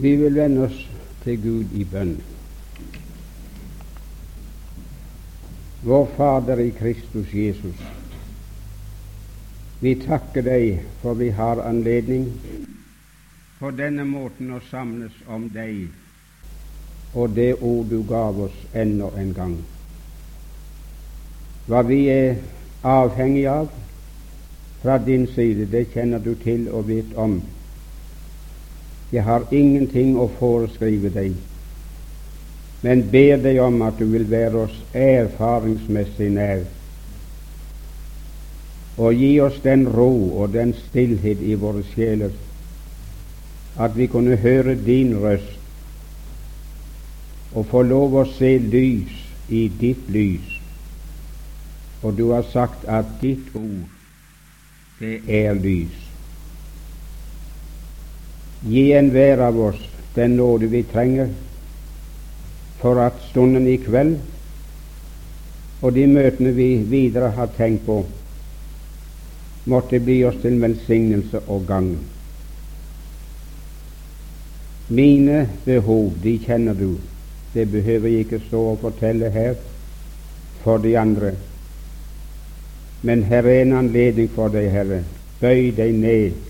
Vi vil vende oss til Gud i bønn. Vår Fader i Kristus Jesus, vi takker deg for vi har anledning på denne måten å samles om deg og det ord du gav oss ennå en gang. Hva vi er avhengig av fra din side, det kjenner du til og vet om. Jeg har ingenting å foreskrive deg, men ber deg om at du vil være oss erfaringsmessig nær, og gi oss den ro og den stillhet i våre sjeler at vi kunne høre din røst og få lov å se lys i ditt lys. Og du har sagt at ditt ord, det er lys. Gi enhver av oss den nåde vi trenger for at stunden i kveld og de møtene vi videre har tenkt på, måtte bli oss til velsignelse og gagn. Mine behov, de kjenner du. Det behøver jeg ikke stå og fortelle her for de andre. Men her er en anledning for deg, Herre. Bøy deg ned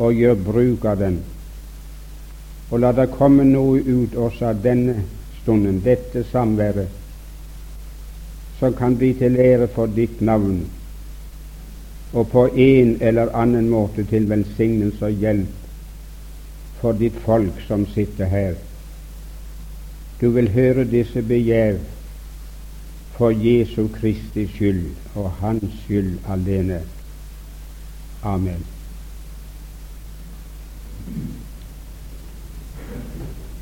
og gjør bruk av den. Og la det komme noe ut også av denne stunden, dette samværet, som kan bli til ære for ditt navn, og på en eller annen måte til velsignelse og hjelp for ditt folk som sitter her. Du vil høre disse begjær for Jesu Kristi skyld og Hans skyld alene. Amen.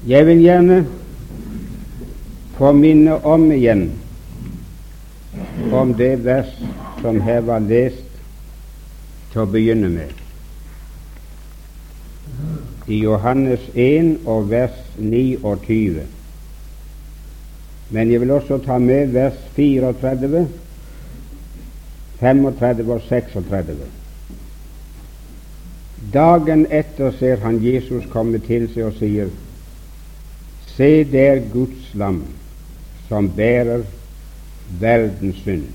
Jeg vil gjerne få minne om igjen om det vers som her var lest til å begynne med i Johannes 1 og vers 29. Men jeg vil også ta med vers 34, 35 og 36. Dagen etter ser han Jesus komme til seg og sier, Se der Guds lam som bærer verdens synd.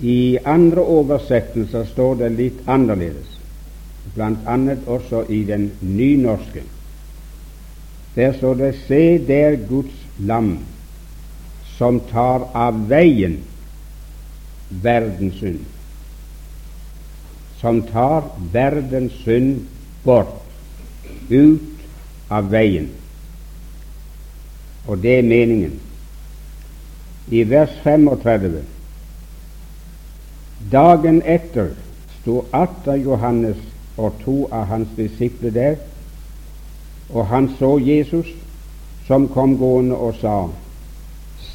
I andre oversettelser står det litt annerledes bl.a. også i den nynorske. Der står det 'Se der Guds lam som tar av veien verdens synd'. Som tar verdens synd bort, ut av veien. Og det er meningen. I vers 35 Dagen etter sto atter Johannes og to av hans disipler der, og han så Jesus som kom gående og sa,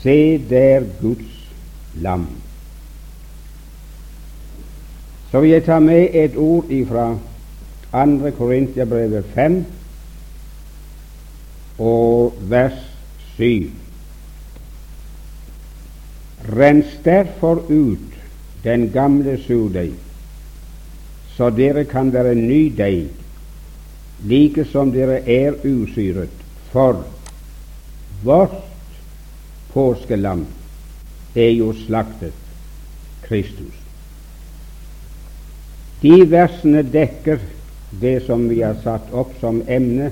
Se der Guds lam. Så vil jeg ta med et ord ifra 2. Korintiabrevet 5 og vers 7. Rens derfor ut den gamle surdeig så dere kan være ny deig, like som dere er usyret. For vårt påskelam er jo slaktet Kristus. De versene dekker det som vi har satt opp som emne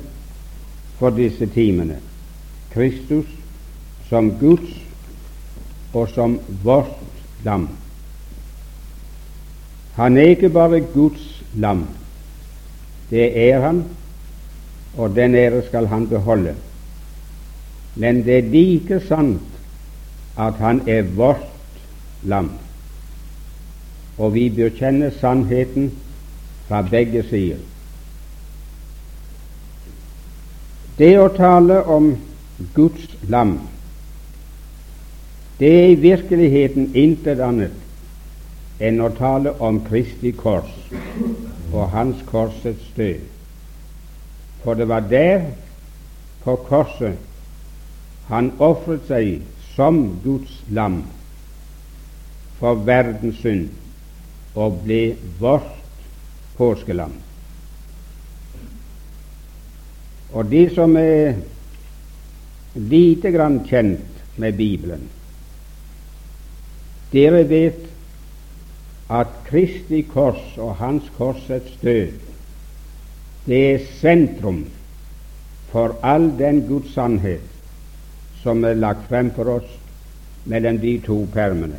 for disse timene. Kristus som Guds og som vårt lam. Han er ikke bare Guds lam, det er han, og den ære skal han beholde. Men det er like sant at han er vårt lam, og vi bør kjenne sannheten fra begge sider. Det å tale om Guds lam, det er i virkeligheten intet annet enn å tale om Kristi kors og Hans korsets død. For det var der, på korset, han ofret seg som Guds lam for verdens synd og ble vårt påskeland. Og de som er lite grann kjent med Bibelen, dere vet at Kristi kors og Hans korsets død, det er sentrum for all den Guds sannhet som er lagt frem for oss mellom de to permene.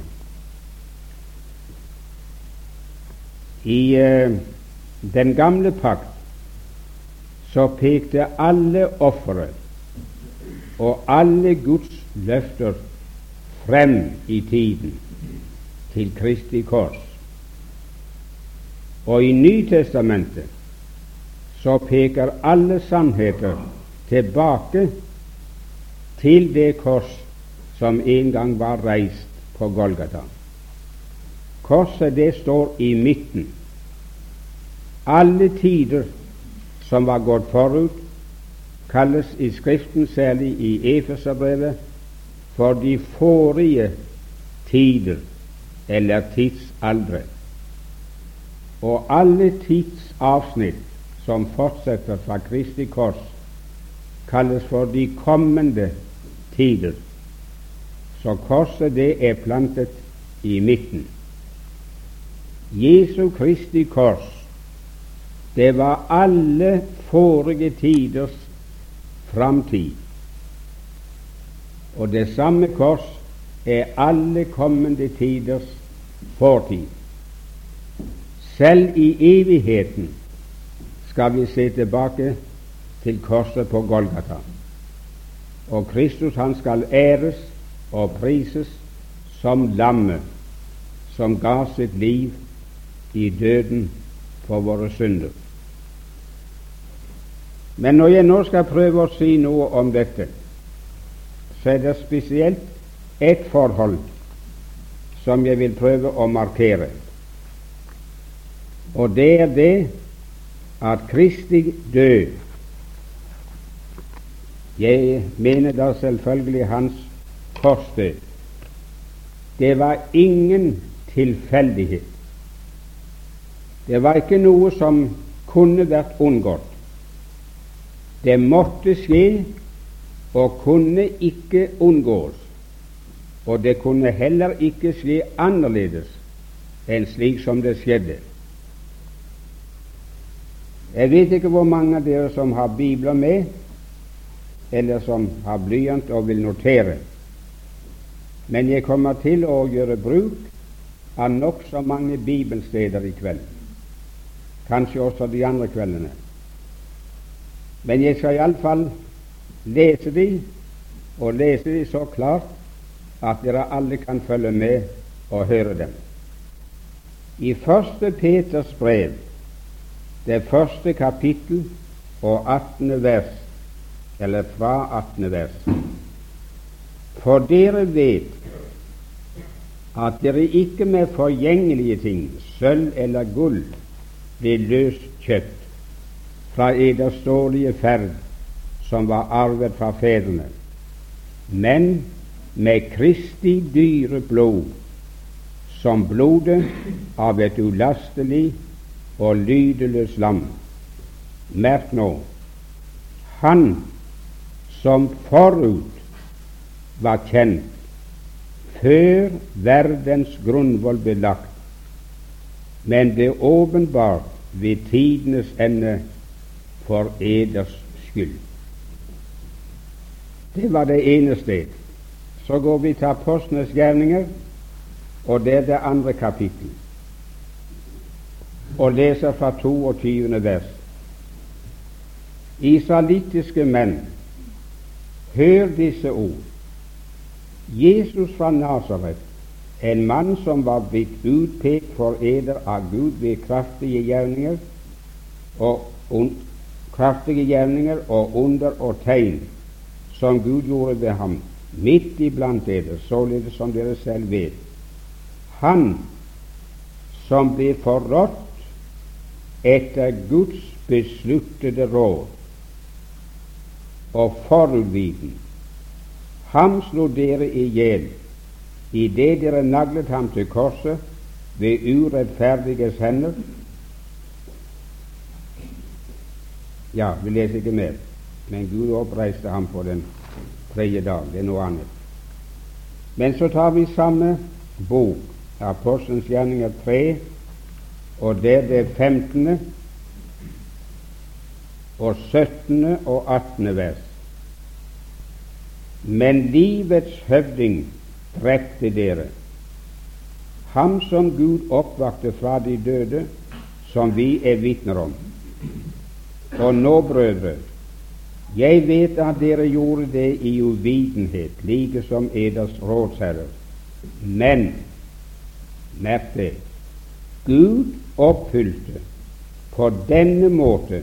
I uh, den gamle pakt så pekte alle ofre og alle Guds løfter frem i tiden til Kristi kors. Og i Nytestamentet så peker alle sannheter tilbake til det kors som en gang var reist på Golgata. Korset, det står i midten. Alle tider som var gått forut, kalles i Skriften, særlig i Efeserbrevet, for de forrige tider eller tidsaldre. Og alle tidsavsnitt som fortsetter fra Kristi kors, kalles for de kommende tider. Så korset det er plantet i midten. Jesu Kristi kors, det var alle forrige tiders framtid. Og det samme kors er alle kommende tiders fortid. Selv i evigheten skal vi se tilbake til korset på Golgata. Og Kristus han skal æres og prises som lammet som ga sitt liv i døden for våre synder. Men når jeg nå skal prøve å si noe om dette, så er det spesielt ett forhold som jeg vil prøve å markere. Og det er det at Kristi død Jeg mener da selvfølgelig hans korsdød. Det var ingen tilfeldighet. Det var ikke noe som kunne vært unngått. Det måtte skje og kunne ikke unngås og det kunne heller ikke skje annerledes enn slik som det skjedde. Jeg vet ikke hvor mange av dere som har bibler med, eller som har blyant og vil notere, men jeg kommer til å gjøre bruk av nokså mange bibelsteder i kveld, kanskje også de andre kveldene. Men jeg skal iallfall lese de, og lese de så klart at dere alle kan følge med og høre dem. I første Peters brev, det første kapittel og 18. vers, eller fra 18. vers For dere vet at dere ikke med forgjengelige ting, sølv eller gull, blir løst kjøpt fra eders dårlige ferd som var arvet fra fedrene, men med Kristi dyre blod, som blodet av et ulastelig og lydeløst lam. Merk nå Han som forut var kjent før verdens grunnvoll ble lagt, men ble åpenbar ved tidenes ende for eders skyld. Det var det ene sted. Så går vi til apostlenes gjerninger, og det er det andre kapittel, og leser fra 22. vers. Israelittiske menn, hør disse ord. Jesus fra Nasaret, en mann som var blitt utpekt eder av Gud ved kraftige gjerninger og, un, kraftige gjerninger og under og tegn som Gud gjorde ved ham, midt iblant dere, således som dere selv vet. Han som ble forrådt etter Guds besluttede råd og forudviten, ham slo dere i hjel idet dere naglet ham til korset ved urettferdiges hender. Ja, vi leser ikke mer. men Gud oppreiste ham på den tredje dag. Det er noe annet. Men så tar vi samme bok, Apostelens gjerninger 3, og det er det 15. og 17. og 18. vers. Men livets høvding drepte dere, ham som Gud oppvakte fra de døde, som vi er vitner om. Og nå, brødre, jeg vet at dere gjorde det i uvitenhet, like som eders rådsherrer. Men merk det Gud oppfylte på denne måte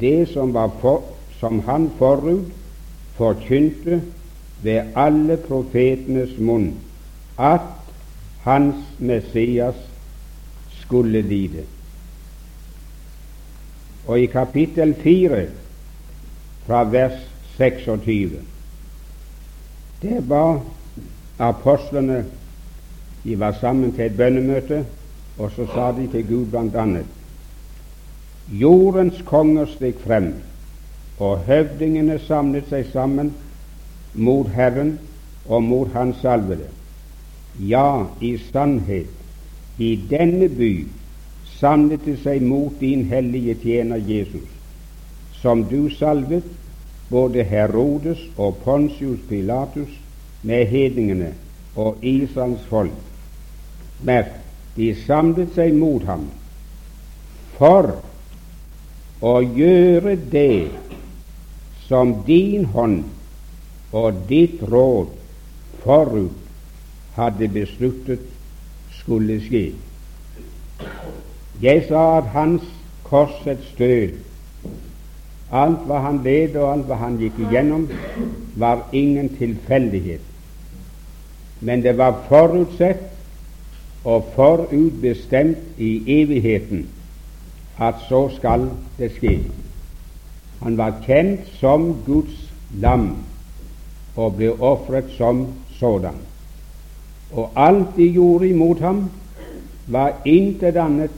det som, for, som han forut forkynte ved alle profetenes munn, at hans Messias skulle lide. Og i kapittel 4 fra vers 26. Det var apostlene De var sammen til et bønnemøte, og så sa de til Gud bl.a.: Jordens konger steg frem, og høvdingene samlet seg sammen mot Herren og mot Hans salvede. Ja, i sannhet, i denne by samlet det seg mot din hellige tjener Jesus, som du salvet både Herodes og Pontius Pilatus med hedningene og Israels folk. Merk, de samlet seg mot ham for å gjøre det som din hånd og ditt råd forut hadde besluttet skulle skje. Jeg sa at hans korsets død Alt hva han led og alt hva han gikk igjennom, var ingen tilfeldighet. Men det var forutsett og forutbestemt i evigheten at så skal det skje. Han var kjent som Guds lam og ble ofret som sådan. Og alt de gjorde imot ham, var intet annet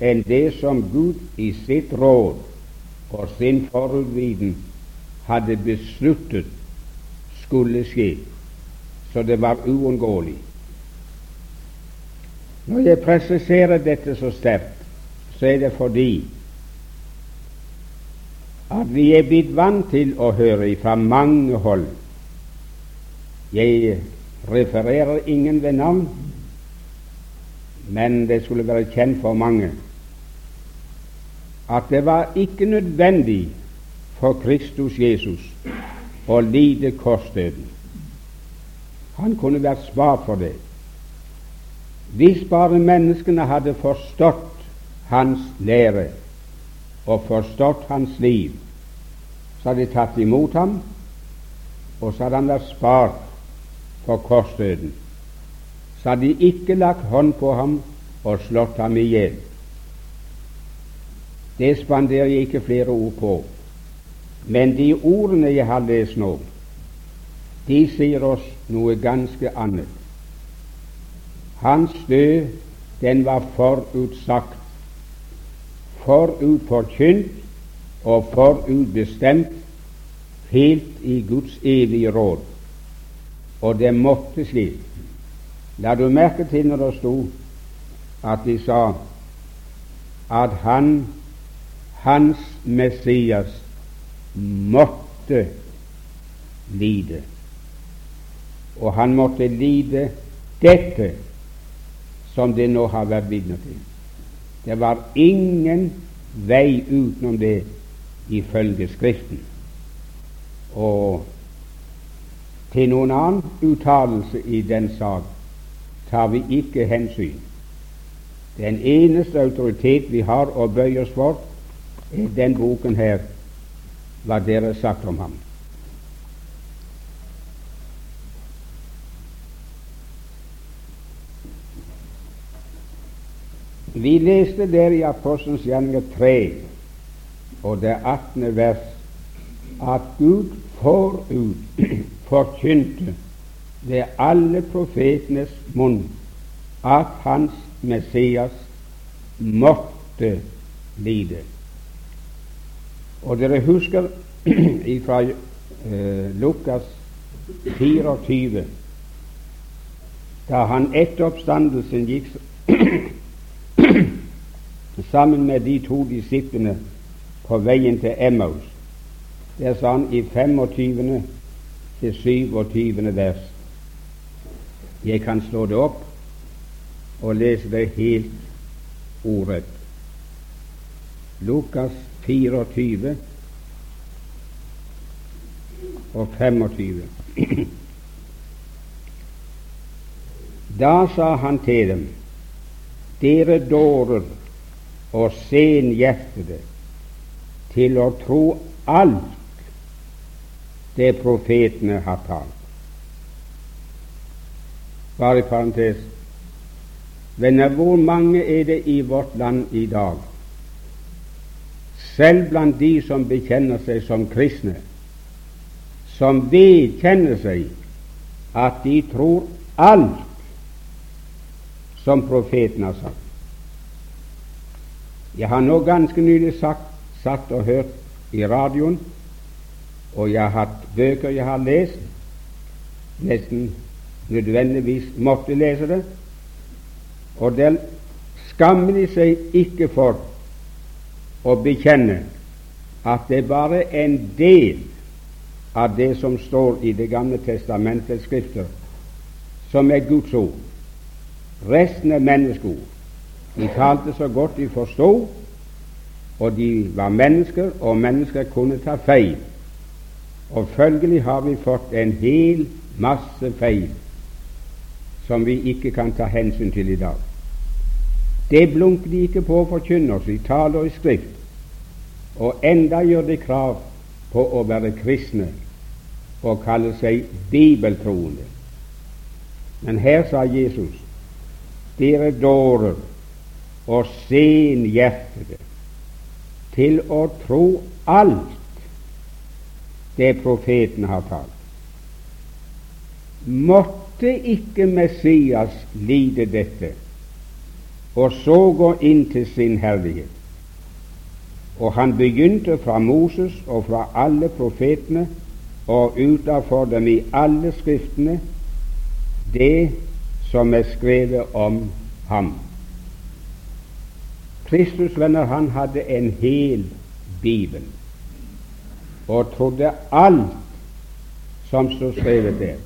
enn det som Gud i sitt råd og sin forudviten hadde besluttet skulle skje, så det var uunngåelig. Når jeg presiserer dette så sterkt, så er det fordi at vi er blitt vant til å høre fra mange hold Jeg refererer ingen ved navn, men det skulle være kjent for mange at det var ikke nødvendig for Kristus Jesus å lide korsdøden. Han kunne vært spart for det. Hvis bare menneskene hadde forstått hans lære og forstått hans liv, så hadde de tatt imot ham, og så hadde han vært spart for korsdøden. Så hadde de ikke lagt hånd på ham og slått ham i hjel. Det spanderer jeg ikke flere ord på. Men de ordene jeg har lest nå, de sier oss noe ganske annet. Hans død, den var forutsagt, forutforkynt og forutbestemt helt i Guds evige råd. Og det måtte skje. La du merke til når det sto at de sa at han hans Messias måtte lide. Og han måtte lide dette som det nå har vært vitne til. Det var ingen vei utenom det ifølge Skriften. Og til noen annen uttalelse i den sak tar vi ikke hensyn. Den eneste autoritet vi har å bøye oss for, i den boken her hva dere har sagt om ham. Vi leste der i Apostelens gjerninger 3 og det 18. vers at Gud forut forkynte ved alle profetenes munn at hans Messias måtte lide. Og dere husker fra eh, Lukas 24, da han etter oppstandelsen gikk sammen med de to disiplene på veien til Emmaus. Der sa han i 25. til 27. vers. Jeg kan slå det opp og lese det helt ordrett. Lukas 24 og 25. Da sa han til dem, dere dårer og senhjertede til å tro alt det profetene har talt. Bare i parentes Venner, hvor mange er det i vårt land i dag, selv blant de som bekjenner seg som kristne, som vedkjenner seg at de tror alt som profeten har sagt? Jeg har nå ganske nylig sagt, satt og hørt i radioen, og jeg har hatt bøker jeg har lest, nesten nødvendigvis måtte lese det, og der skammer de seg ikke for å bekjenne at det bare er en del av det som står i Det gamle testamentets skrifter, som er Guds ord. Resten er menneskeord. De talte så godt de forstod, og de var mennesker, og mennesker kunne ta feil. Og følgelig har vi fått en hel masse feil som vi ikke kan ta hensyn til i dag. Det blunker de ikke på å forkynne oss i tale og i skrift, og enda gjør de krav på å være kristne og kalle seg bibeltroende. Men her sa Jesus, dere dårer og senhjertede til å tro alt det profeten har talt. Måtte ikke Messias lide dette, og så gå inn til sin herlighet? Og han begynte fra Moses og fra alle profetene og utafor dem i alle skriftene det som er skrevet om ham. Kristus, venner, han hadde en hel bibel og trodde alt som sto skrevet der.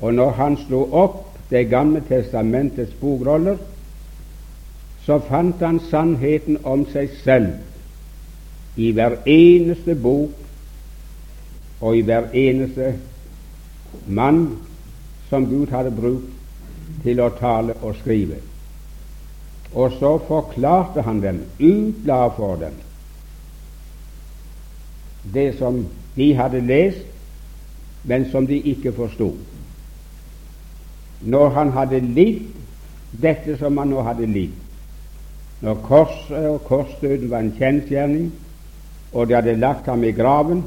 Og når han slo opp Det gamle testamentets bokroller, så fant han sannheten om seg selv i hver eneste bok og i hver eneste mann som Gud hadde brukt til å tale og skrive. Og så forklarte han dem, utla for dem, det som de hadde lest, men som de ikke forsto. Når han hadde lidd dette som han nå hadde lidd, når korset og korsdøden var en kjensgjerning, og de hadde lagt ham i graven,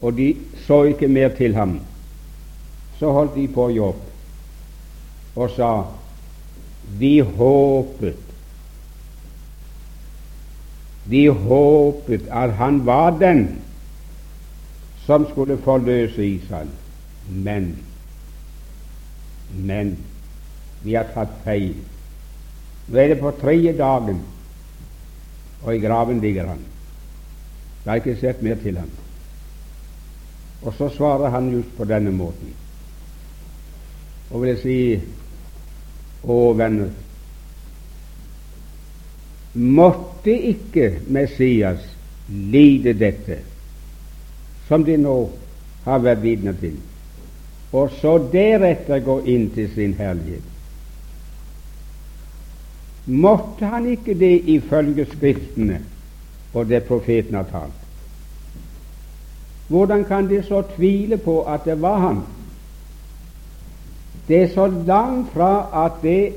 og de så ikke mer til ham, så holdt de på jobb og sa vi håpet vi håpet at han var den som skulle forløse Israel. Men men vi har tatt feil. Nå er det på tredje dagen, og i graven ligger han. Jeg har ikke sett mer til ham. Og så svarer han just på denne måten. Og vil jeg si, å venner, måtte ikke Messias lide dette, som de nå har vært vitner til, og så deretter gå inn til sin herlighet? Måtte han ikke det ifølge Skriftene og det profeten har talt? Hvordan kan de så tvile på at det var han? Det er så langt fra at det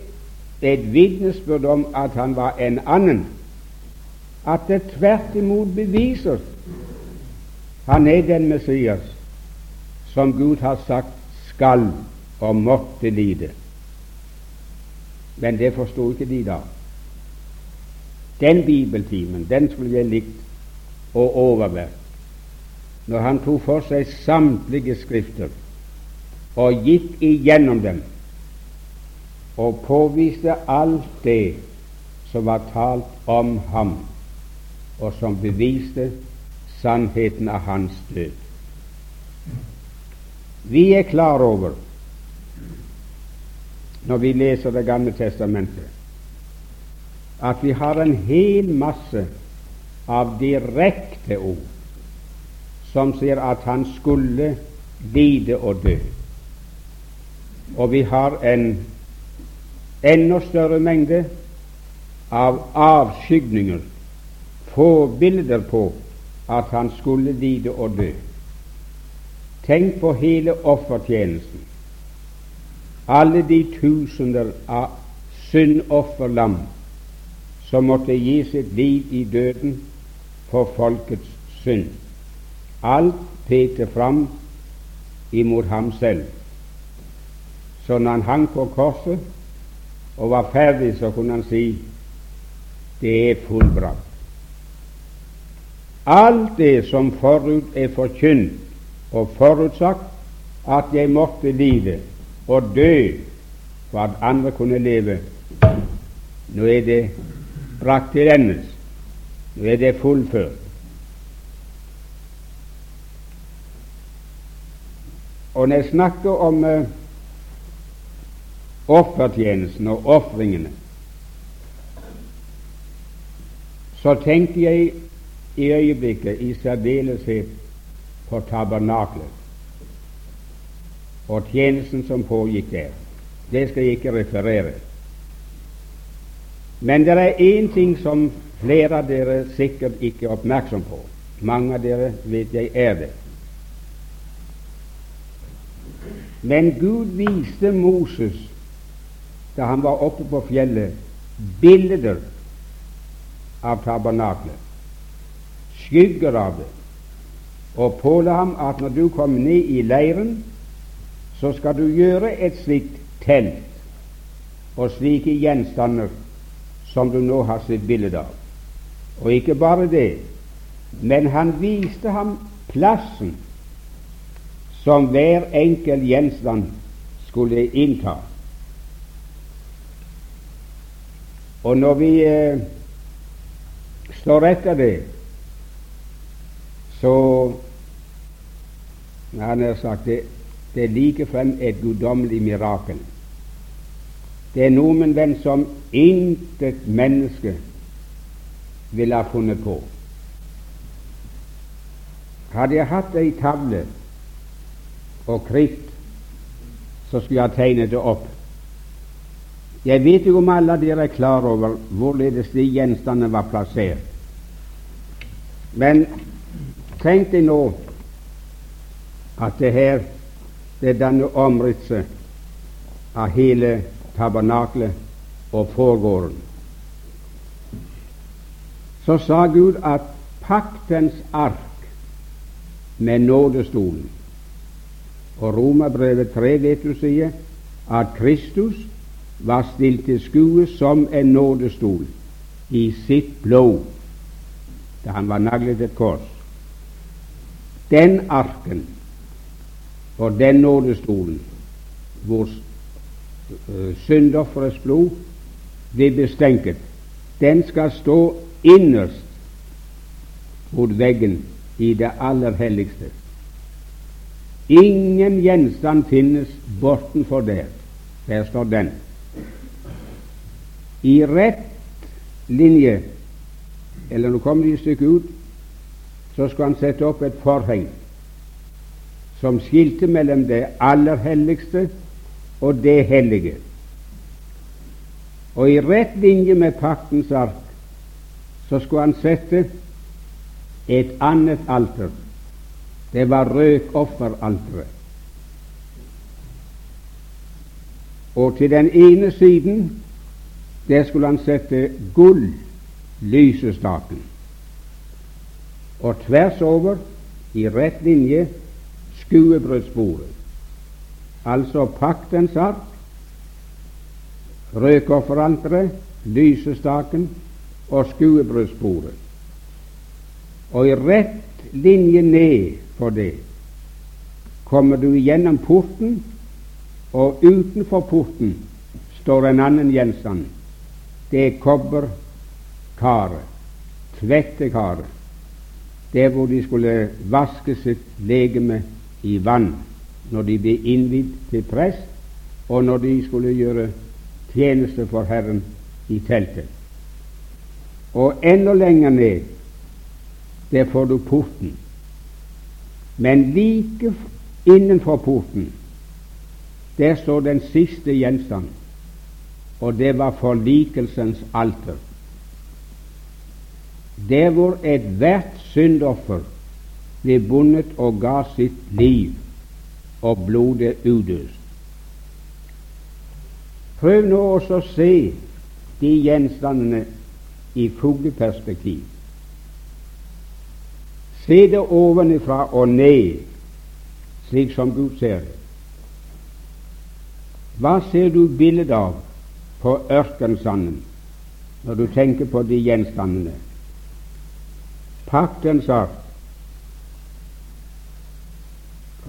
et vitnesbyrd om at han var en annen, at det tvert imot beviser han er den Messias som Gud har sagt skal og måtte lide. Men det forsto ikke de da. Den bibeltimen den skulle jeg likt og overvære når han tok for seg samtlige skrifter og gikk igjennom dem og påviste alt det som var talt om ham, og som beviste sannheten av hans død. Vi er klar over, når vi leser Det gamle testamentet, at vi har en hel masse av direkte ord som sier at han skulle lide og dø. Og vi har en enda større mengde av avskygninger, forbilder på at han skulle lide og dø. Tenk på hele offertjenesten. Alle de tusener av syndofferlam som måtte gi sitt liv i døden for folkets synd. Alt pekte fram imot ham selv. Så når han hang på korset og var ferdig, så kunne han si det er fullbrakt. Alt det som forut er forkynt og forutsagt at jeg måtte lide og dø for at andre kunne leve, nå er det brakt til endes. Nå er det fullført. Og når jeg snakker om uh, offertjenesten og ofringene, så tenkte jeg i øyeblikket i særdeleshet på tabernaklet og tjenesten som pågikk der. Det skal jeg ikke referere. Men det er én ting som flere av dere sikkert ikke er oppmerksom på. Mange av dere vet jeg er det. Men Gud viste Moses, da han var oppe på fjellet, bilder av tabernaklet, skygger av det, og påla ham at når du kommer ned i leiren, så skal du gjøre et slikt telt og slike gjenstander som du nå har sett bilde av. Og ikke bare det, men han viste ham plassen som hver enkelt gjenstand skulle innta. Og når vi eh, står etter det, så Han har sagt det, det er likefrem et guddommelig mirakel. Det er noe med den som intet menneske ville ha funnet på. Hadde jeg hatt ei tavle og kritt, så skulle jeg tegne det opp. Jeg vet ikke om alle dere er klar over hvorledes de gjenstandene var plassert. Men tenk deg nå at det her det danner omrisset av hele tabernaklet og forgården. Så sa Gud at paktens ark med nådestolen og Romerbrevet 3 vet du sier at Kristus var stilt til skue som en nådestol i sitt blod da han var naglet et kors. Den arken og den nådestolen hvor uh, syndofferets blod blir bestenket, den skal stå innerst mot veggen i det aller helligste. Ingen gjenstand finnes bortenfor der. Der står den. I rett linje, eller nå kommer de et stykke ut, så skulle han sette opp et forheng som skilte mellom det aller helligste og det hellige. Og i rett linje med paktens ark så skulle han sette et annet alter det var røkofferalteret. Og til den ene siden der skulle han sette gull, lysestaken, og tvers over, i rett linje, skuebrødsbordet. Altså paktens ark, røkofferalteret, lysestaken og skuebrødsbordet. Og i rett linje ned for det kommer du gjennom porten, og utenfor porten står en annen gjenstand. Det er kobberkaret, tvettekaret, der hvor de skulle vaske sitt legeme i vann når de ble innvidd til prest, og når de skulle gjøre tjeneste for Herren i teltet. Og enda lenger ned, der får du porten. Men like innenfor porten, der står den siste gjenstand, og det var forlikelsens alter. Der hvor ethvert syndoffer ble bundet og ga sitt liv, og blodet udøst. Prøv nå også å se de gjenstandene i fugleperspektiv. Se det ovenfra og ned, slik som Gud ser det. Hva ser du bildet av på ørkensanden når du tenker på de gjenstandene? Paktens ark,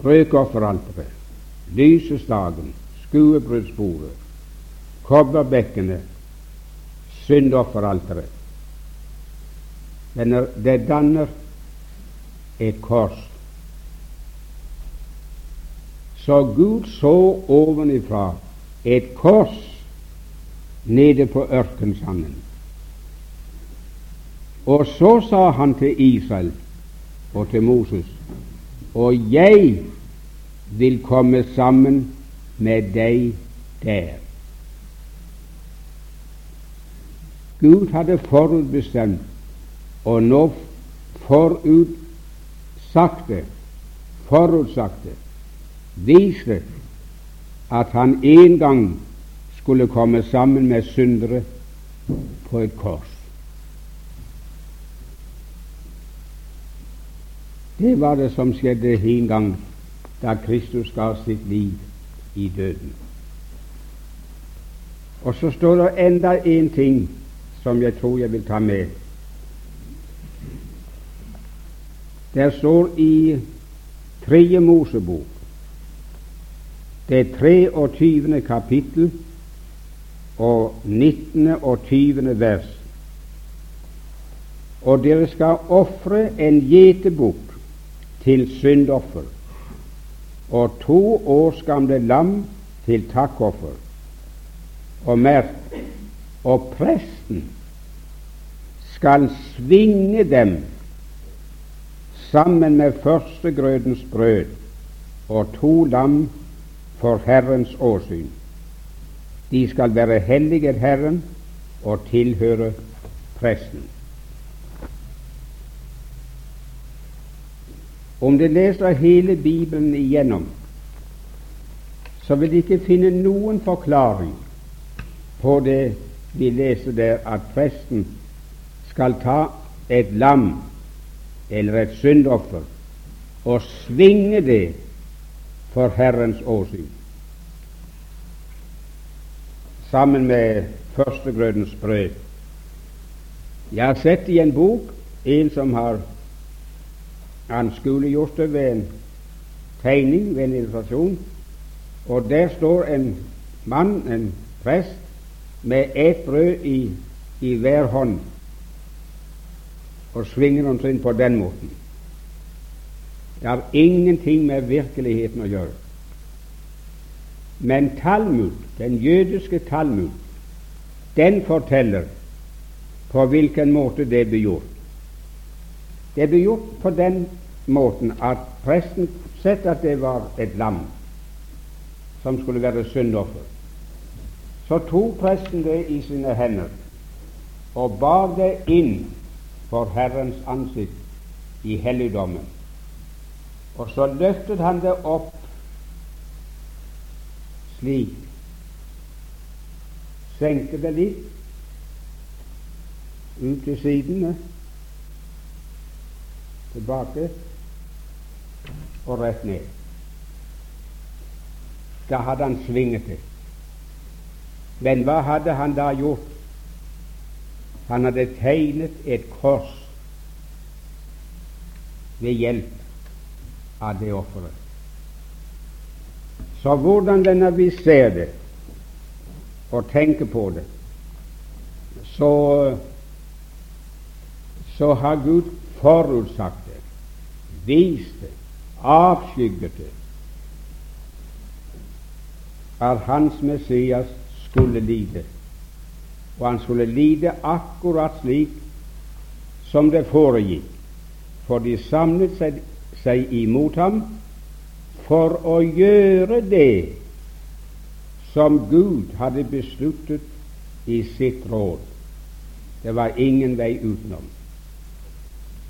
røkofferalteret, lysestaken, skuebruddsbordet, kobberbekkene, syndofferalteret. Det danner et kors. Så Gud så ovenifra et kors nede på ørkensanden. Og så sa han til Israel og til Moses og jeg vil komme sammen med deg der. Gud hadde forutbestemt og nå forutsagte, forutsagte, det, at han en gang skulle komme sammen med syndere på et kors. Det var det som skjedde en gang da Kristus ga sitt liv i døden. Og så står det enda en ting som jeg tror jeg vil ta med. Der står i Tredje Mosebok, det 23. kapittel og 19. og 20. vers, og dere skal ofre en gjetebukk til syndoffer og to års gamle lam til takkoffer. Og merk og presten skal svinge dem sammen med førstegrødens brød og to lam for Herrens åsyn. De skal være hellige Herren og tilhøre presten. Om de leser hele Bibelen igjennom, så vil de ikke finne noen forklaring på det vi leser der, at presten skal ta et lam eller et syndoffer og svinge det for Herrens åsyn, sammen med førstegrødens brød. Jeg har sett i en bok en som har anskueliggjort det ved en tegning, ved en illustrasjon. Og der står en mann, en prest, med ett brød i, i hver hånd og svinger omtrent på den måten. Det har ingenting med virkeligheten å gjøre. Men Talmud, den jødiske Talmud, den forteller på hvilken måte det blir gjort. Det ble gjort på den måten at presten sett at det var et lam som skulle være syndoffer. Så tok presten det i sine hender og bar det inn for Herrens ansikt i helligdommen. Og så løftet han det opp slik, senket det litt ut til sidene tilbake og rett ned. Da hadde han svinget det. Men hva hadde han da gjort? Han hadde tegnet et kors ved hjelp av det offeret. Så hvordan denne vi ser det og tenker på det, så, så har Gud forutsagt det, avskyggete avskygget at hans Messias skulle lide. Og han skulle lide akkurat slik som det foregikk, for de samlet seg, seg imot ham for å gjøre det som Gud hadde besluttet i sitt råd. Det var ingen vei utenom.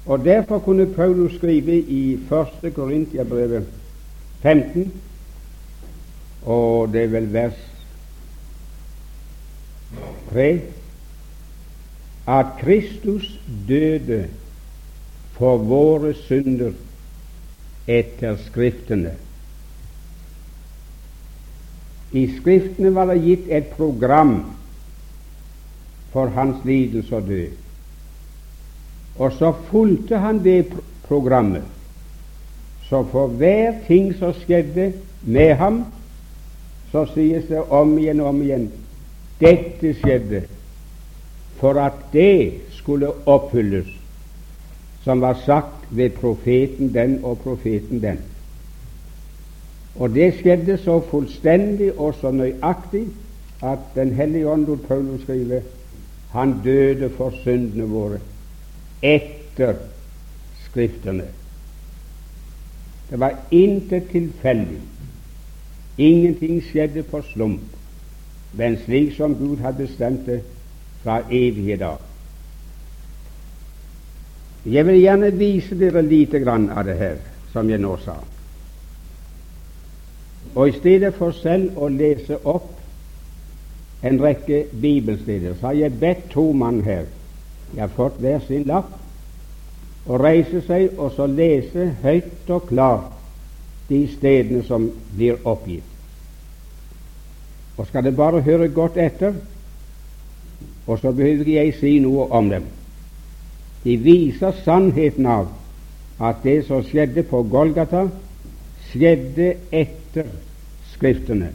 Og Derfor kunne Paulus skrive i 1. Korintiabrevet 15, og det er vel vers 3, at Kristus døde for våre synder etter Skriftene. I Skriftene var det gitt et program for hans lidelse og død. Og så fulgte han det programmet. Så for hver ting som skjedde med ham, så sies det om igjen og om igjen dette skjedde for at det skulle oppfylles som var sagt ved profeten den og profeten den. Og det skjedde så fullstendig og så nøyaktig at Den hellige ånd Paulus skrive han døde for syndene våre etter Skriftene. Det var intet tilfeldig. Ingenting skjedde på slump, men slik som Gud hadde bestemt det fra evige dag. Jeg vil gjerne vise dere lite grann av det her, som jeg nå sa. Og i stedet for selv å lese opp en rekke bibelsteder, så har jeg bedt to mann her de har fått hver sin lapp, og reise seg og så lese høyt og klart de stedene som blir oppgitt. Og skal det bare høre godt etter, og så behøver jeg si noe om dem. De viser sannheten av at det som skjedde på Golgata, skjedde etter Skriftene.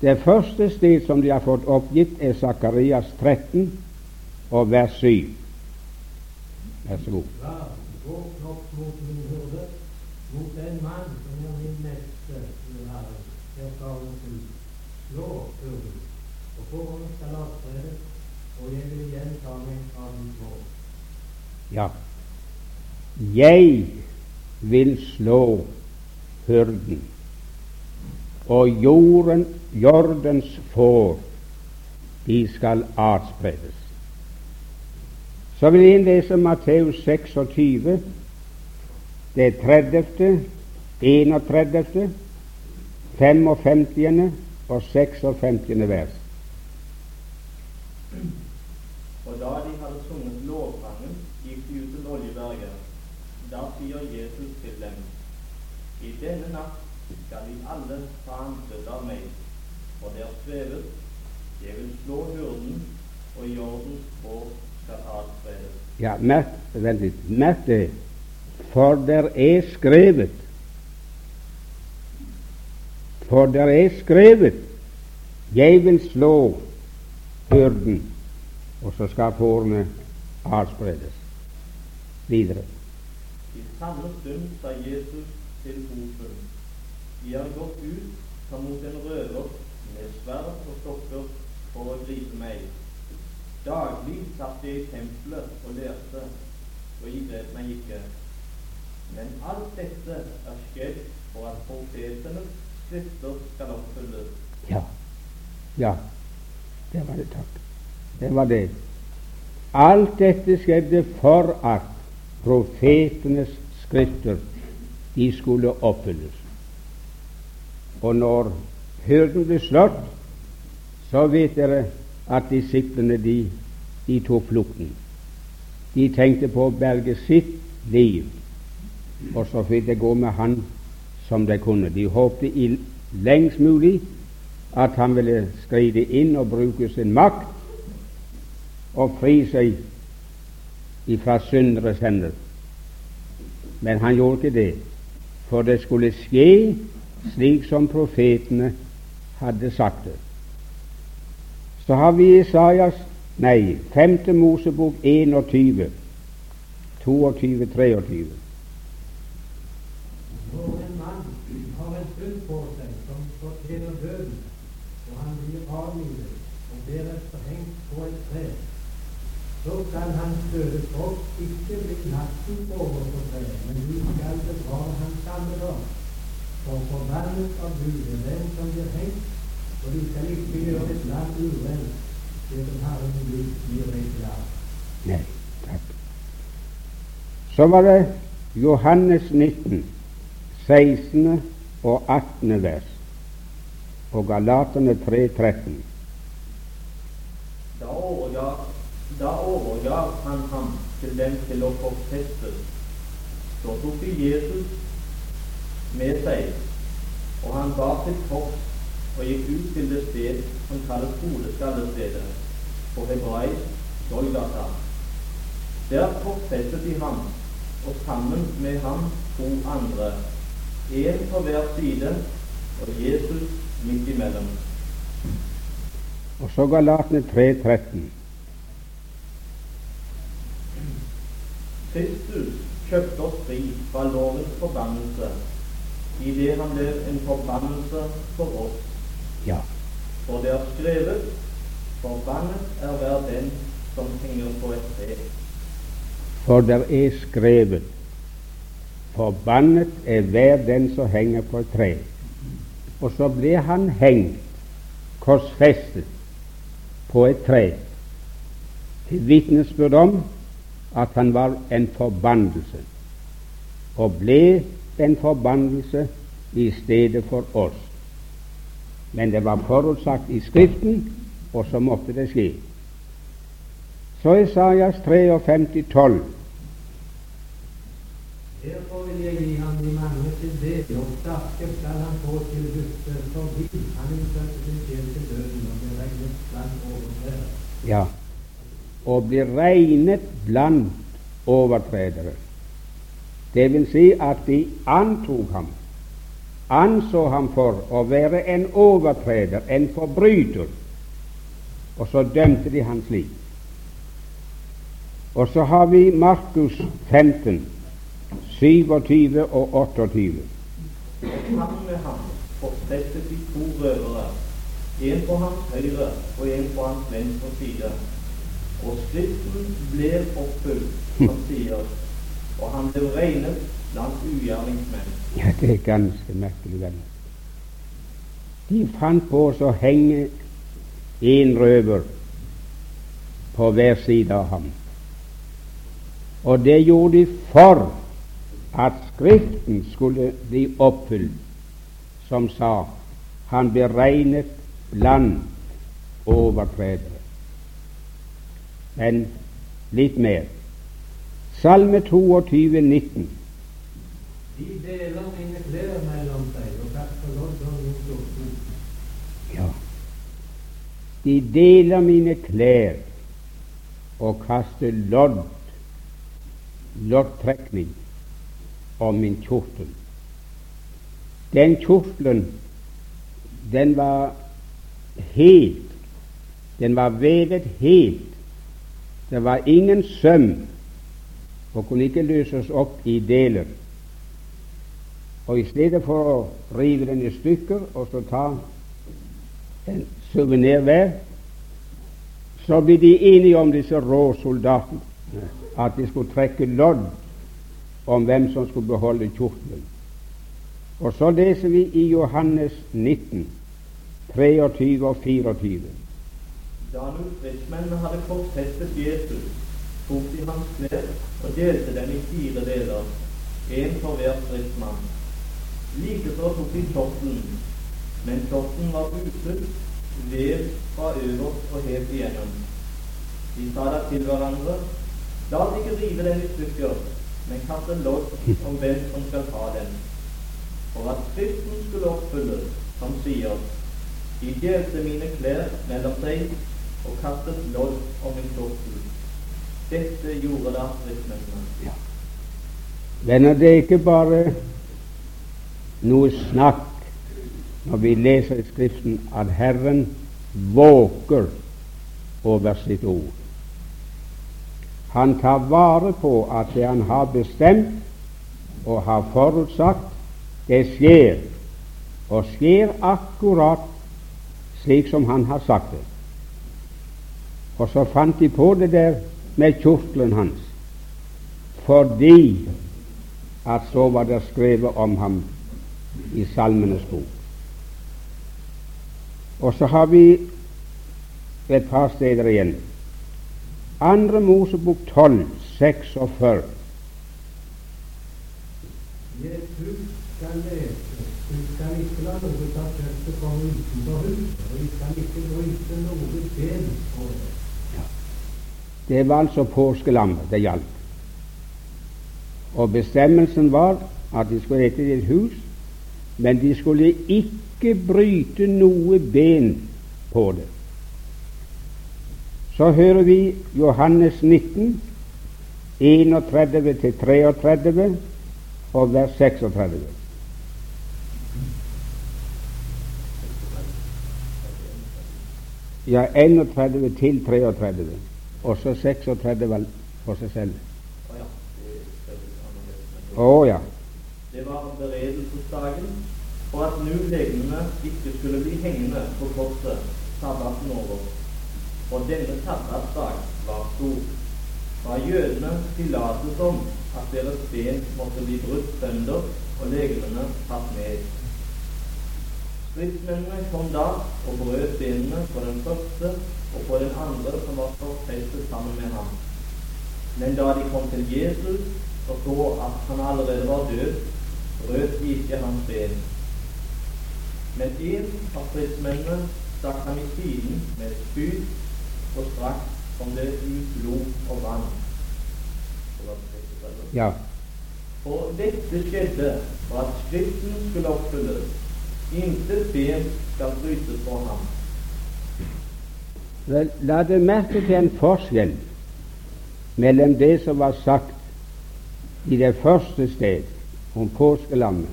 Det første sted som de har fått oppgitt, er Sakarias 13 og vers 7. Vær så god. Ja, våkn opp mot min hyrde, mot den mann som er min neste, sier Herren. Skal hun slå hyrden Gården skal avspredes, og jeg vil igjen ta meg av min gård. Ja, jeg vil slå hurden, og jorden, jordens får, de skal atspredes. Så vil jeg lese Matteus 26, det 30., 31., 55. og 56. vers. Og da de hadde sunget lovsangen, gikk de ut til Oljeberget. Da sier Jesus til dem, I denne natt skal de alle ta ansett av meg, for der sveves jeg vil slå hurden, og jordens adspres. Ja, merk, vent. Merk det. For der er skrevet For der er skrevet Jeg vil slå hyrden, og så skal fårene avspredes. Videre. I samme stund sa Jesus til Hofen, Vi har gått ut som mot en røver med sverd og stokker for å gripe meg. Daglig satt jeg i tempelet og lærte, og jeg grep meg ikke. Men alt dette er skjedd for at profetenes skrifter skal oppfylles. Ja, ja, det var det, takk. Det var det. Alt dette skjedde for at profetenes skrifter de skulle oppfylles. Og når hyrden ble slått, så vet dere at disiplene de, de tok flukten. De tenkte på å berge sitt liv, og så fikk det gå med han som de kunne. De håpte i lengst mulig at han ville skride inn og bruke sin makt og fri seg ifra synderes hender. Men han gjorde ikke det, for det skulle skje slik som profetene hadde sagt det. Så har vi Isaias nei, 5. Mosebok 21, 22, 23. Når en mann har en synd på seg som fortjener døden, og han blir avlivet og deretter hengt på et tre, så skal hans døde kropp ikke bli natten på men vi skal bevare hans gamle dag. For forbannet av Gud er den som blir hengt, og du skal ikke gjøre et land urent, det som Herren Gud gir deg til arv. Nei, takk. Så var det Johannes 19. 16. og 18. vers og Galaterne 3, 13. Da overgav, da overga han ham til dem til å forfestes. Så tok de Jesus med seg, og han bar sitt kors og gikk ut til det sted som kalles Hodeskallestedet, på hebraisk Golgata. Der korsfestet de ham, og sammen med ham to andre, én på hver side og Jesus midt imellom. Og så Galatene 3.13. Kristus kjøpte oss fri fra lovens forbannelse idet han ble en forbannelse for oss. Ja. For det er skrevet Forbannet er hver den som henger på et tre. For det er skrevet Forbannet er hver den som henger på et tre. Og så ble han hengt, korsfestet, på et tre, til vitnesbyrd om at han var en forbannelse, og ble en forbannelse i stedet for oss. Men det var forutsagt i Skriften, og så måtte det skje. Så Isaias 53, 12. Derfor vil jeg gi ham de mange til del, og sterke skal han få til gutte, fordi han utsatte sin sjel til døden og ble regnet blant overtredere. Ja, og blir regnet blant overtredere. Det vil si at de antok ham, anså ham for å være en overtreder, en forbryter, og så dømte de han slik. Og så har vi Markus 15, 27 og 28. Og sammen med ham opprettet de to røvere, en på hans høyre og en på hans venstre side. Og Skriften ble oppfylt, som sier, og han ble regnet blant ugjerningsmenn. Ja, det er ganske merkelig, venner. De fant på å henge en røver på hver side av ham. Og det gjorde de for at Skriften skulle bli oppfylt, som sa han beregnet blant overtredere. Men litt mer. Salme 22, 19. De deler mine klær mellom seg og kaster lodd min stortro. Ja. De deler mine klær og kaster lodd, loddtrekning, om min kjortel. Den kjortelen, den var helt, den var vevet helt. Det var ingen søm og kunne ikke løses opp i deler. Og i stedet for å rive den i stykker og så ta en suvenir hver, så ble de enige om disse rå soldatene at de skulle trekke lodd om hvem som skulle beholde kjortelen. Og så leser vi i Johannes 19, 23 og 24. Da nå stridsmennene hadde korsfestet Jesus, tok de hans klær og delte dem i fire deler, én for hver stridsmann. Likeså tok de kjortelen, men kjortelen var usunn, vev fra øverst og helt igjennom. De sa da til hverandre, la oss ikke rive den i stykker, men kaste lodd om hvem som skal ta den. For at Skriften skulle oppfylles, som sier, de delte mine klær mellom seg og kastet lodd om min kjortel. Dette gjorde da stridsmennene. Ja. Venner, det er ikke bare noe snakk når vi leser i Skriften at Herren våker over sitt ord. Han tar vare på at det han har bestemt og har forutsagt, det skjer, og skjer akkurat slik som han har sagt det. Og så fant de på det der med kjortelen hans, fordi at så var det skrevet om ham i Salmenes bok. Og så har vi et par steder igjen. Andre Mosebok 12, 46. Jesus skal lese, du skal ikke la noe ta kjøttet komme utenfor huset, og vi skal ikke bryte noe ben på det. Det var altså påskelammet det gjaldt. Og bestemmelsen var at de skulle ete i et hus, men de skulle ikke bryte noe ben på det. Så hører vi Johannes 19, 31-33 og vers 36. Ja, 31 til 33, og så 36 for seg selv. Å. Å ja. Det var beredelsesdagen, og at nu legemene ikke skulle bli hengende på korset sabbaten over. Og denne sabbatsdag var stor. Fra jødene tillates som at deres ben måtte bli brutt sønder og legemene tatt med. Stridsmennene kom da og brøt benene på den første og på den andre som var forfestet sammen med ham. Men da de kom til Jesus og så at han allerede var død, brøt de ikke hans ben. Men en av stridsmennene stakk ham i siden med et spyd, og straks kom det ut blod og vann. Ja. Og dette skjedde for at Skriften skulle oppfylles. Intet ben skal brytes for ham. Vel, La deg merke til en forskjell mellom det som var sagt i det første sted om påskelammet,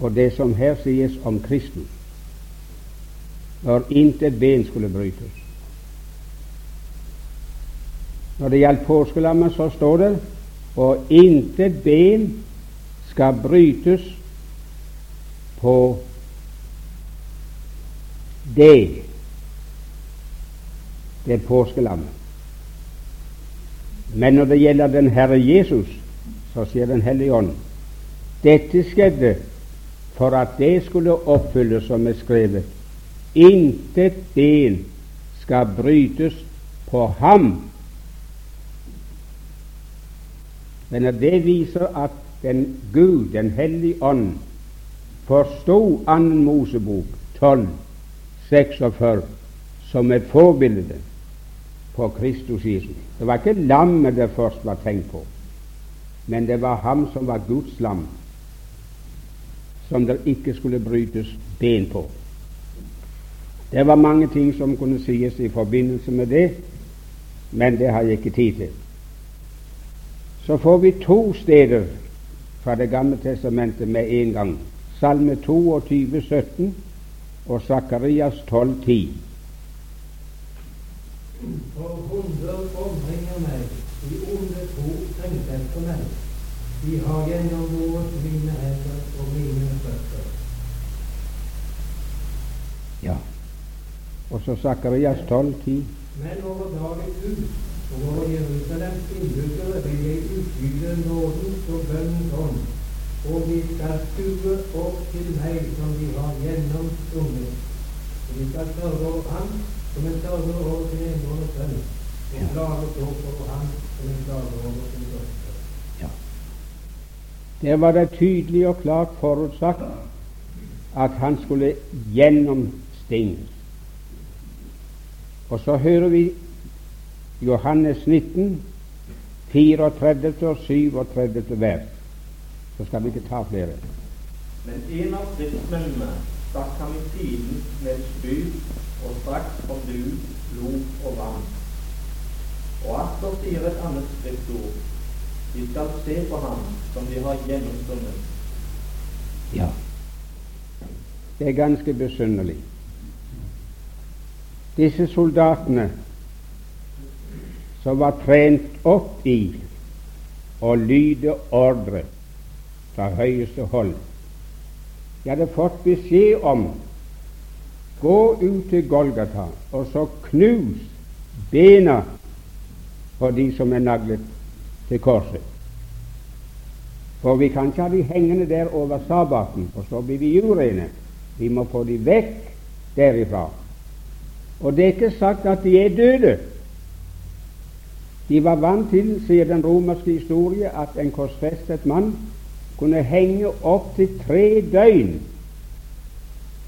og det som her sies om Kristus, når intet ben skulle brytes. Når det gjaldt påskelammet, så står det og intet ben skal brytes på det det påskelammet. Men når det gjelder den Herre Jesus, så sier Den hellige ånd dette skjedde for at det skulle oppfylles som er skrevet. Intet del skal brytes på ham. Men det viser at den Gud, Den hellige ånd, forsto annen Mosebok 12, 46 som et forbilde på Kristus Jesus. Det var ikke lammet det først var tenkt på, men det var ham som var Guds lam, som det ikke skulle brytes ben på. Det var mange ting som kunne sies i forbindelse med det, men det har jeg ikke tid til. Så får vi to steder fra Det gamle testamentet med en gang. Salme 22, 17 og Sakarias 12, 10. For hunder omringer meg, de onde to tenker etter meg. De har gjennomboret mine etter og mine føtter. Ja. Og så Sakarias 12, 10. Men over dagens hus og over Jerusalems innbyggere vil jeg utgyte nådens og bønnens ånd, og de skal skue opp til meg som de har gjennomsprunget. Og de skal sørge over ham som en sørger over sin egen sønn, og klage så over ham som en klager over sin døtre. Der var det tydelig og klart forutsagt at han skulle gjennomstinges. Og så hører vi Johannes 19, 34 og 37 vers. Så skal vi ikke ta flere. Men en av stridsmennene stakk ham i siden med et spyd, og straks kom det ut blod og vann. Og atter sier et annet skriftord. De skal se på ham som vi har gjennomstundet. Ja, det er ganske besynderlig. Disse soldatene som var trent opp i å lyde ordre fra høyeste hold, de hadde fått beskjed om gå ut til Golgata og så knus bena på de som er naglet til korset. For vi kan ikke ha de hengende der over sabbaten, og så blir vi urene. Vi må få de vekk derifra. Og det er ikke sagt at de er døde. De var vant til, sier den romerske historie, at en korsfestet mann kunne henge opptil tre døgn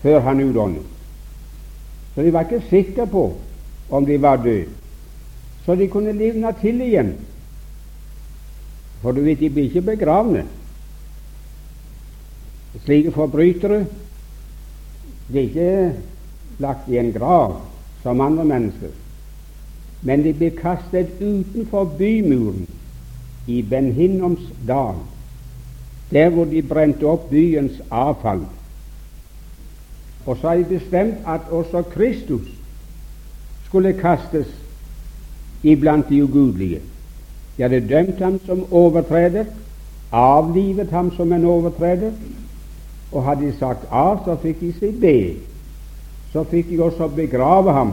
før han utåndet. Så de var ikke sikre på om de var døde. Så de kunne livne til igjen. For du vet, de blir ikke begravne. Slike forbrytere blir ikke lagt i en grav som andre mennesker, men de blir kastet utenfor bymuren i Ben dal, der hvor de brente opp byens avfall. Og så har de bestemt at også Kristus skulle kastes iblant de ugudelige. De hadde dømt ham som overtreder, avlivet ham som en overtreder, og hadde de sagt A, så fikk de si B. Så fikk de også begrave ham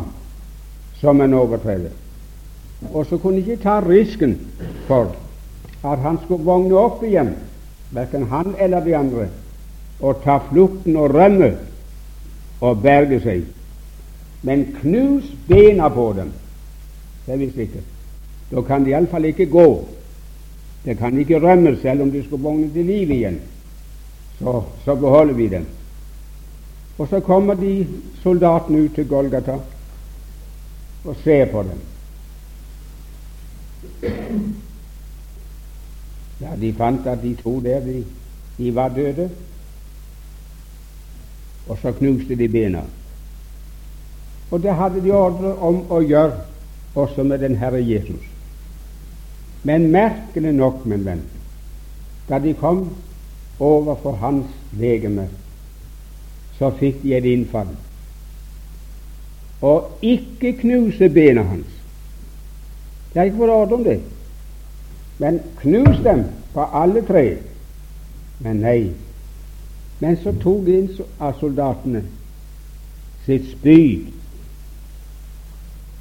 som en overtreder. Og så kunne de ikke ta risken for at han skulle vågne opp igjen, verken han eller de andre, og ta flukten og rømme og berge seg. Men knus bena på dem, det visste vi sikre. Da kan de iallfall ikke gå. Det kan ikke rømme selv om de skulle vågne til liv igjen så, så beholder vi dem. Og så kommer de soldatene ut til Golgata og ser på dem. Ja, de fant at de to der, de, de var døde, og så knuste de bena. Og det hadde de ordre om å gjøre også med den Herre Jesus. Men merkelig nok, min venn, da de kom overfor hans legeme, så fikk de et innfall. Og ikke knuse bena hans. Jeg har ikke fått ordre om det. Men knus dem på alle tre. Men nei. Men så tok en av soldatene sitt spyd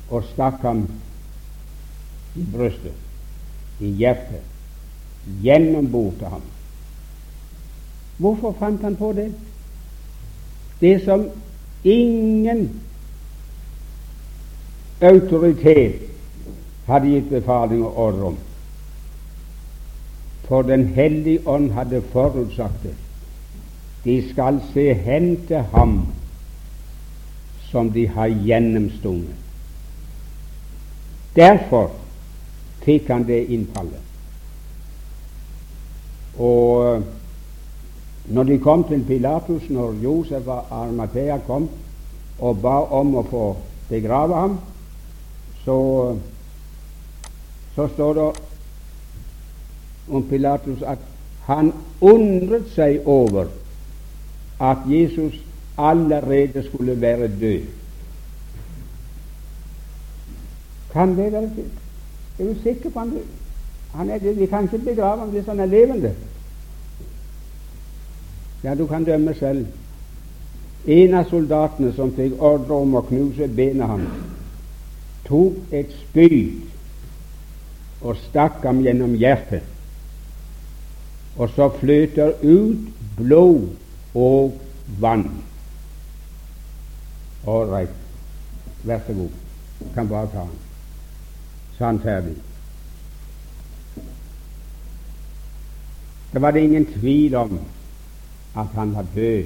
og stakk ham i brystet, i hjertet, gjennomborte ham. Hvorfor fant han på det? Det som ingen autoritet hadde gitt befaling og ordre om. For Den hellige ånd hadde forutsagt det. De skal se hen til ham som de har gjennomstunget. Derfor fikk han det innfallet. Og når de kom til Pilatus, når Josef og Armathea kom og ba om å få begrave ham, så, så står det om Pilatus at han undret seg over at Jesus allerede skulle være død. Kan det være slik? Er du sikker på han, han er, Vi kan ikke begrave ham hvis han er levende. Ja, du kan dømme selv. En av soldatene som fikk ordre om å knuse benet hans, tok et spyd og stakk ham gjennom hjertet, og så flyter ut blod og vann. Ålreit, vær så god, kan bare ta den. Så han ferdig. Det var det ingen tvil om at han var død.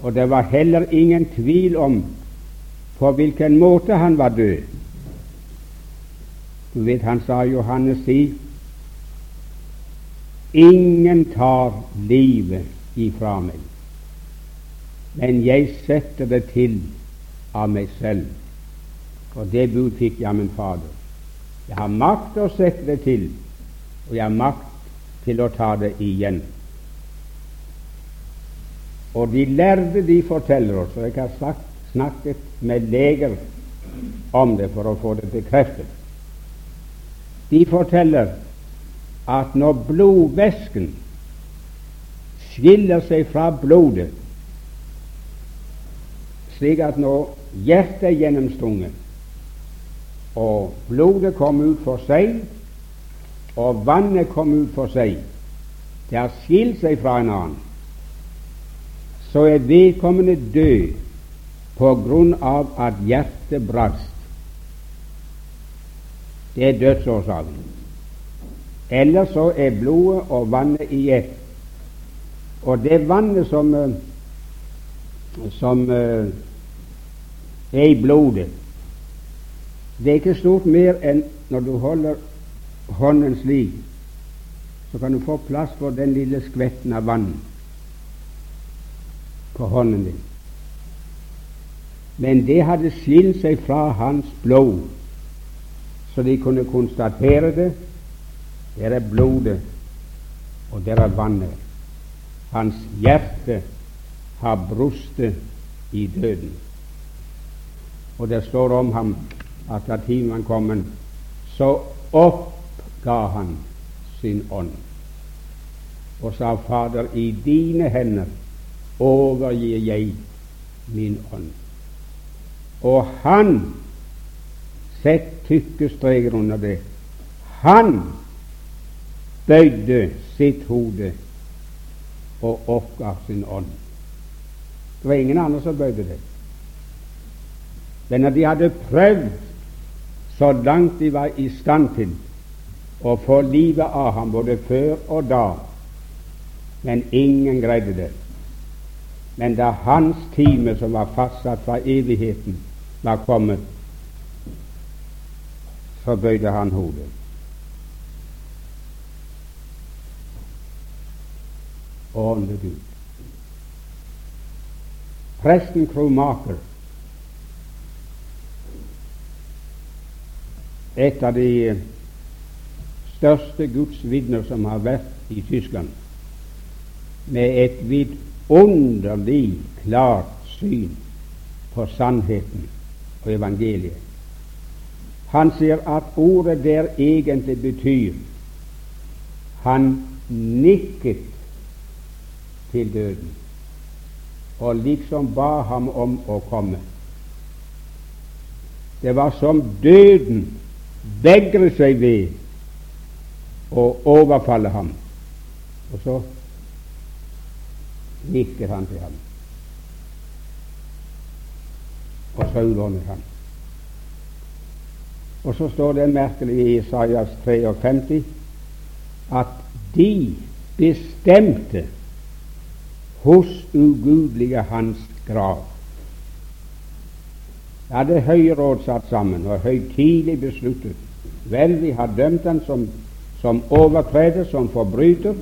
Og det var heller ingen tvil om på hvilken måte han var død. Du vet, han sa Johannes 10 Ingen tar livet ifra meg, men jeg setter det til av meg selv. Og det bud fikk jeg min Fader. Jeg har makt å sette det til, og jeg har makt til å ta det igjen. Og de lærde de forteller oss, og jeg har sagt, snakket med leger om det for å få det bekreftet. De forteller at når blodvæsken skiller seg fra blodet, slik at når hjertet er gjennomstunget, og blodet kom ut for seg, og vannet kom ut for seg, det har skilt seg fra en annen, så er vedkommende død på grunn av at hjertet brast. Det er dødsårsaken. Eller så er blodet og vannet i ett. Og det vannet som, eh, som uh, er i blodet, det er ikke stort mer enn når du holder hånden slik, så kan du få plass for den lille skvetten av vann på hånden din. Men det hadde skilt seg fra hans blod, så de kunne konstatere det. Der er blodet, og der er vannet. Hans hjerte har brustet i døden. Og det står om ham at da timen var kommet, så oppga han sin ånd og sa, Fader, i dine hender overgir jeg min ånd. Og han Sett tykke streker under det. Han bøyde sitt hode og oppga sin ånd. Det var ingen andre som bøyde det. Men når de hadde prøvd så langt de var i stand til å få livet av ham både før og da, men ingen greide det. Men da hans time, som var fastsatt fra evigheten, var kommet, så bøyde han hodet. Og åndet ut. Presten Kromaker et av de største gudsvitner som har vært i Tyskland, med et vidunderlig klart syn på sannheten og evangeliet. Han sier at ordet der egentlig betyr han nikket til døden og liksom ba ham om å komme. Det var som døden vegrer seg ved å overfalle ham. Og så nikker han til ham, og så ham. Og så står det merkelig i Isaias 53 at de bestemte hos ugudelige hans grav. Da hadde Høyråd satt sammen og høytidelig besluttet Vel, vi har dømt han som, som overtreder, som forbryter,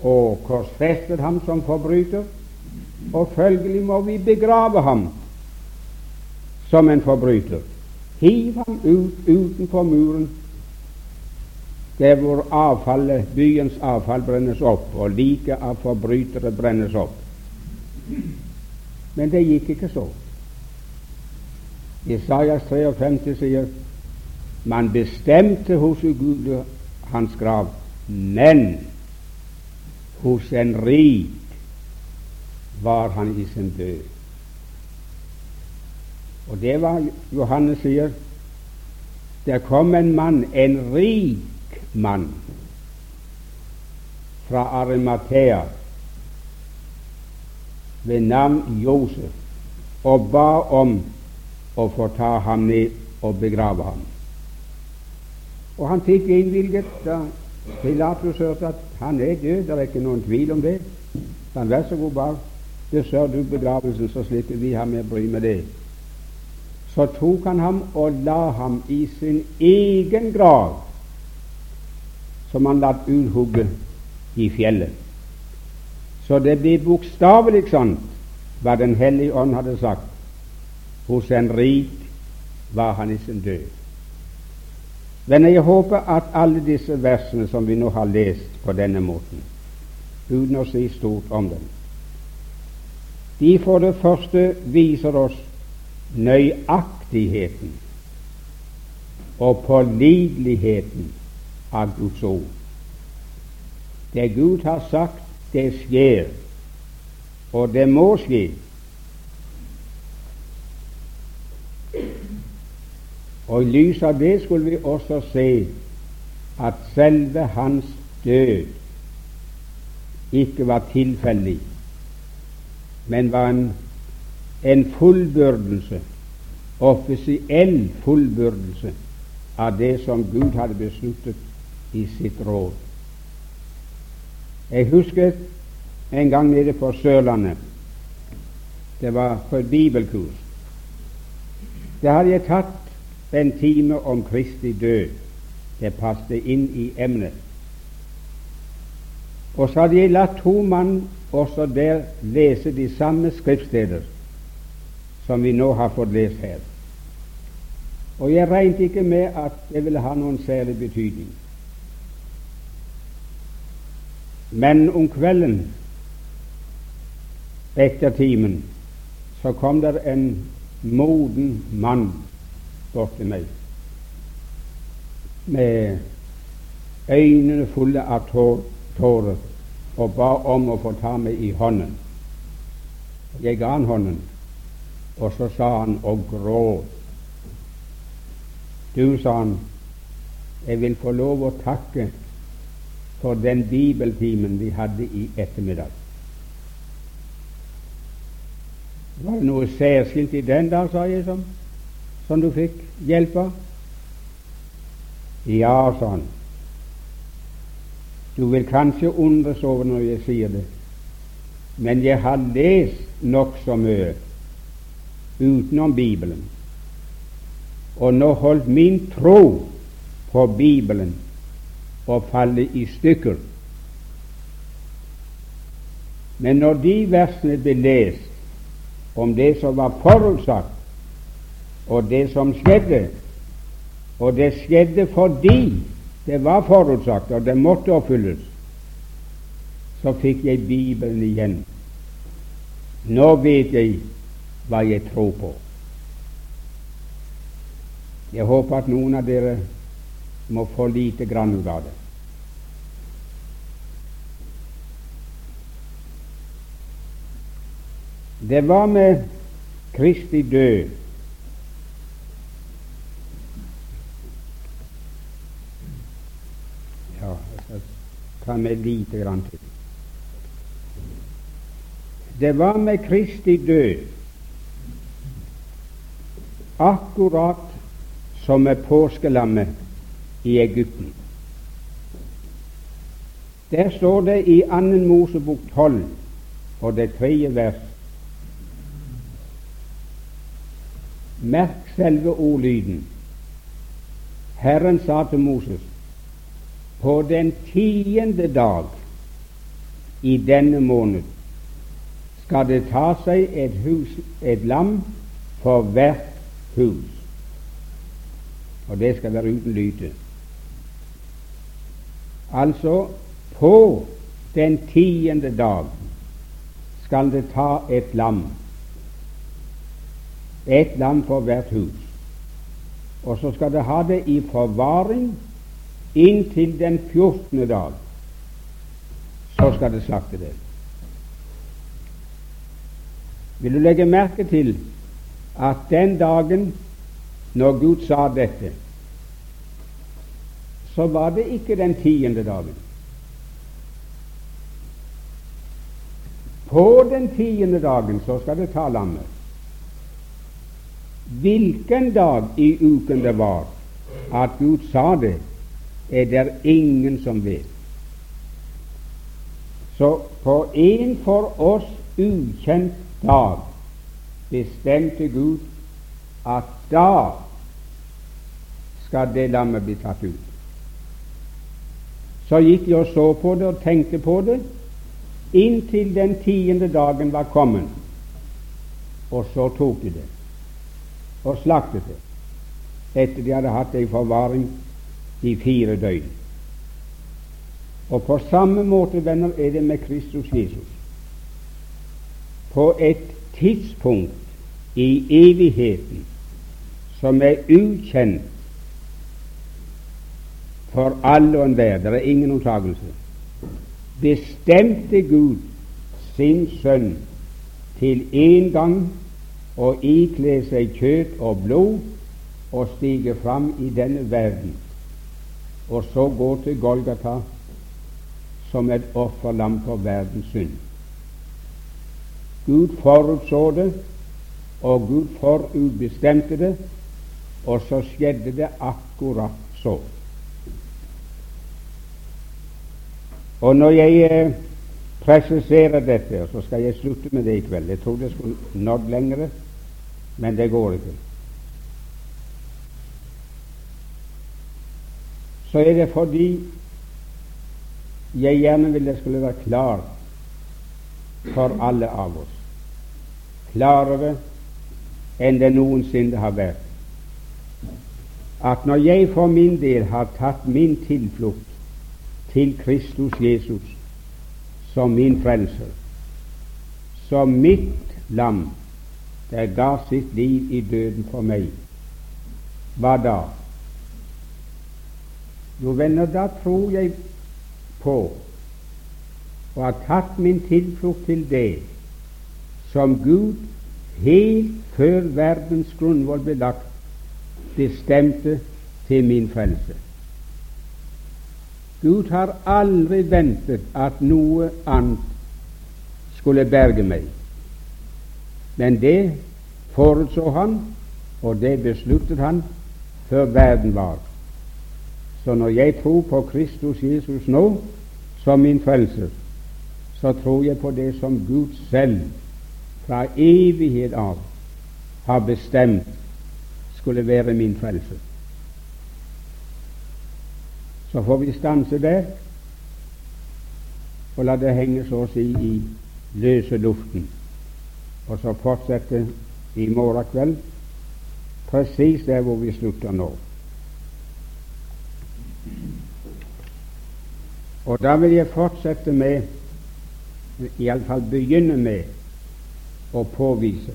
og korsfestet ham som forbryter, og følgelig må vi begrave ham som en forbryter. Hiv ham ut utenfor muren, der hvor avfallet, byens avfall brennes opp, og like av forbrytere brennes opp. Men det gikk ikke så. Isaias 53 sier man bestemte hos Gud hans grav, men hos en rik var han i sin død. Og det var Johannes sier der kom en mann, en rik mann, fra Arimathea ved navn Josef, og ba om og få ta ham ned og begrave ham. Og han fikk innvilget da Pilatus hørte at han er død, det er ikke noen tvil om det. Men vær så god, bare besørg du begravelsen, så slipper vi ha med bry med det. Så tok han ham og la ham i sin egen grav, som han latt uthugge i fjellet. Så det blir bokstavelig sånn hva Den hellige ånd hadde sagt hos en rik var han i sin død. Men jeg håper at alle disse versene som vi nå har lest på denne måten, uten å si stort om dem, de for det første viser oss nøyaktigheten og påliteligheten av Guds ord. Det Gud har sagt, det skjer, og det må skje. Og I lys av det skulle vi også se at selve hans død ikke var tilfeldig, men var en, en fullbyrdelse, offisiell fullbyrdelse av det som Gud hadde besluttet i sitt råd. Jeg husker en gang nede på Sørlandet. Det var på et bibelkurs. Det hadde jeg tatt en time om Kristi død. Det passet inn i emnet. Og så hadde jeg latt to mann også der lese de samme skriftsteder som vi nå har fått lest her. Og jeg regnet ikke med at det ville ha noen særlig betydning. Men om kvelden etter timen så kom der en moden mann bort til meg med øynene fulle av tårer og ba om å få ta meg i hånden. Jeg ga han hånden, og så sa han og gråt Du, sa han, jeg vil få lov å takke for den bibeltimen vi hadde i ettermiddag. Var det noe særskilt i den da sa jeg, som, som du fikk hjelp av? Ja, han. Du vil kanskje undres over når jeg sier det, men jeg har lest nokså mye utenom Bibelen og nå holdt min tro på Bibelen å falle i stykker. Men når de versene ble lest om det som var forutsagt, og det som skjedde, og det skjedde fordi det var forutsagt, og det måtte oppfylles, så fikk jeg Bibelen igjen. Nå vet jeg hva jeg tror på. Jeg håper at noen av dere må få lite grann ut av det. Det var med Kristi død Ja, jeg skal ta med lite grann til. Det var med Kristi død akkurat som med påskelammet i Egypten. Der står det i Annen Mosebok 12 og det tredje vers Merk selve ordlyden. Herren sa til Moses på den tiende dag i denne måned skal det ta seg et, hus, et lam for hvert hus. Og det skal være uten lyte. Altså på den tiende dag skal det ta et lam, et lam for hvert hus, og så skal det ha det i forvaring inntil den fjortende dag. Så skal det slakte det. Vil du legge merke til at den dagen når Gud sa dette, så var det ikke den tiende dagen. På den tiende dagen så skal det ta lammet. Hvilken dag i uken det var at Gud sa det, er det ingen som vet. Så på en for oss ukjent dag bestemte Gud at da skal det lammet bli tatt ut. Så gikk de og så på det og tenkte på det inntil den tiende dagen var kommet. Og så tok de det og slaktet det etter de hadde hatt det i forvaring i fire døgn. Og på samme måte, venner, er det med Kristus Jesus. På et tidspunkt i evigheten som er ukjent for alle og enhver, det er ingen unntakelse, bestemte Gud sin sønn til en gang å ikle seg kjøtt og blod og stige fram i denne verden, og så gå til Golgata som et offerlam for verdens synd. Gud forutså det, og Gud forutbestemte det, og så skjedde det akkurat så. Og når jeg eh, presiserer dette, så skal jeg slutte med det i kveld Jeg trodde jeg skulle nådd lengre, men det går ikke. Så er det fordi jeg gjerne vil det skulle være klar for alle av oss, klarere enn det noensinne har vært, at når jeg for min del har tatt min tilflukt til Kristus Jesus som min frelser, som mitt lam der ga sitt liv i døden for meg. Hva da? Jo, venner, da tror jeg på og har tatt min tilflukt til det som Gud helt før verdens grunnvoll ble lagt, bestemte til min frelse. Gud har aldri ventet at noe annet skulle berge meg. Men det forutså han, og det besluttet han før verden var. Så når jeg tror på Kristus Jesus nå som min frelser, så tror jeg på det som Gud selv fra evighet av har bestemt skulle være min frelse. Så får vi stanse der og la det henge så å si i løse luften, og så fortsette i morgen kveld presis der hvor vi slutter nå. Og da vil jeg fortsette med, iallfall begynne med, å påvise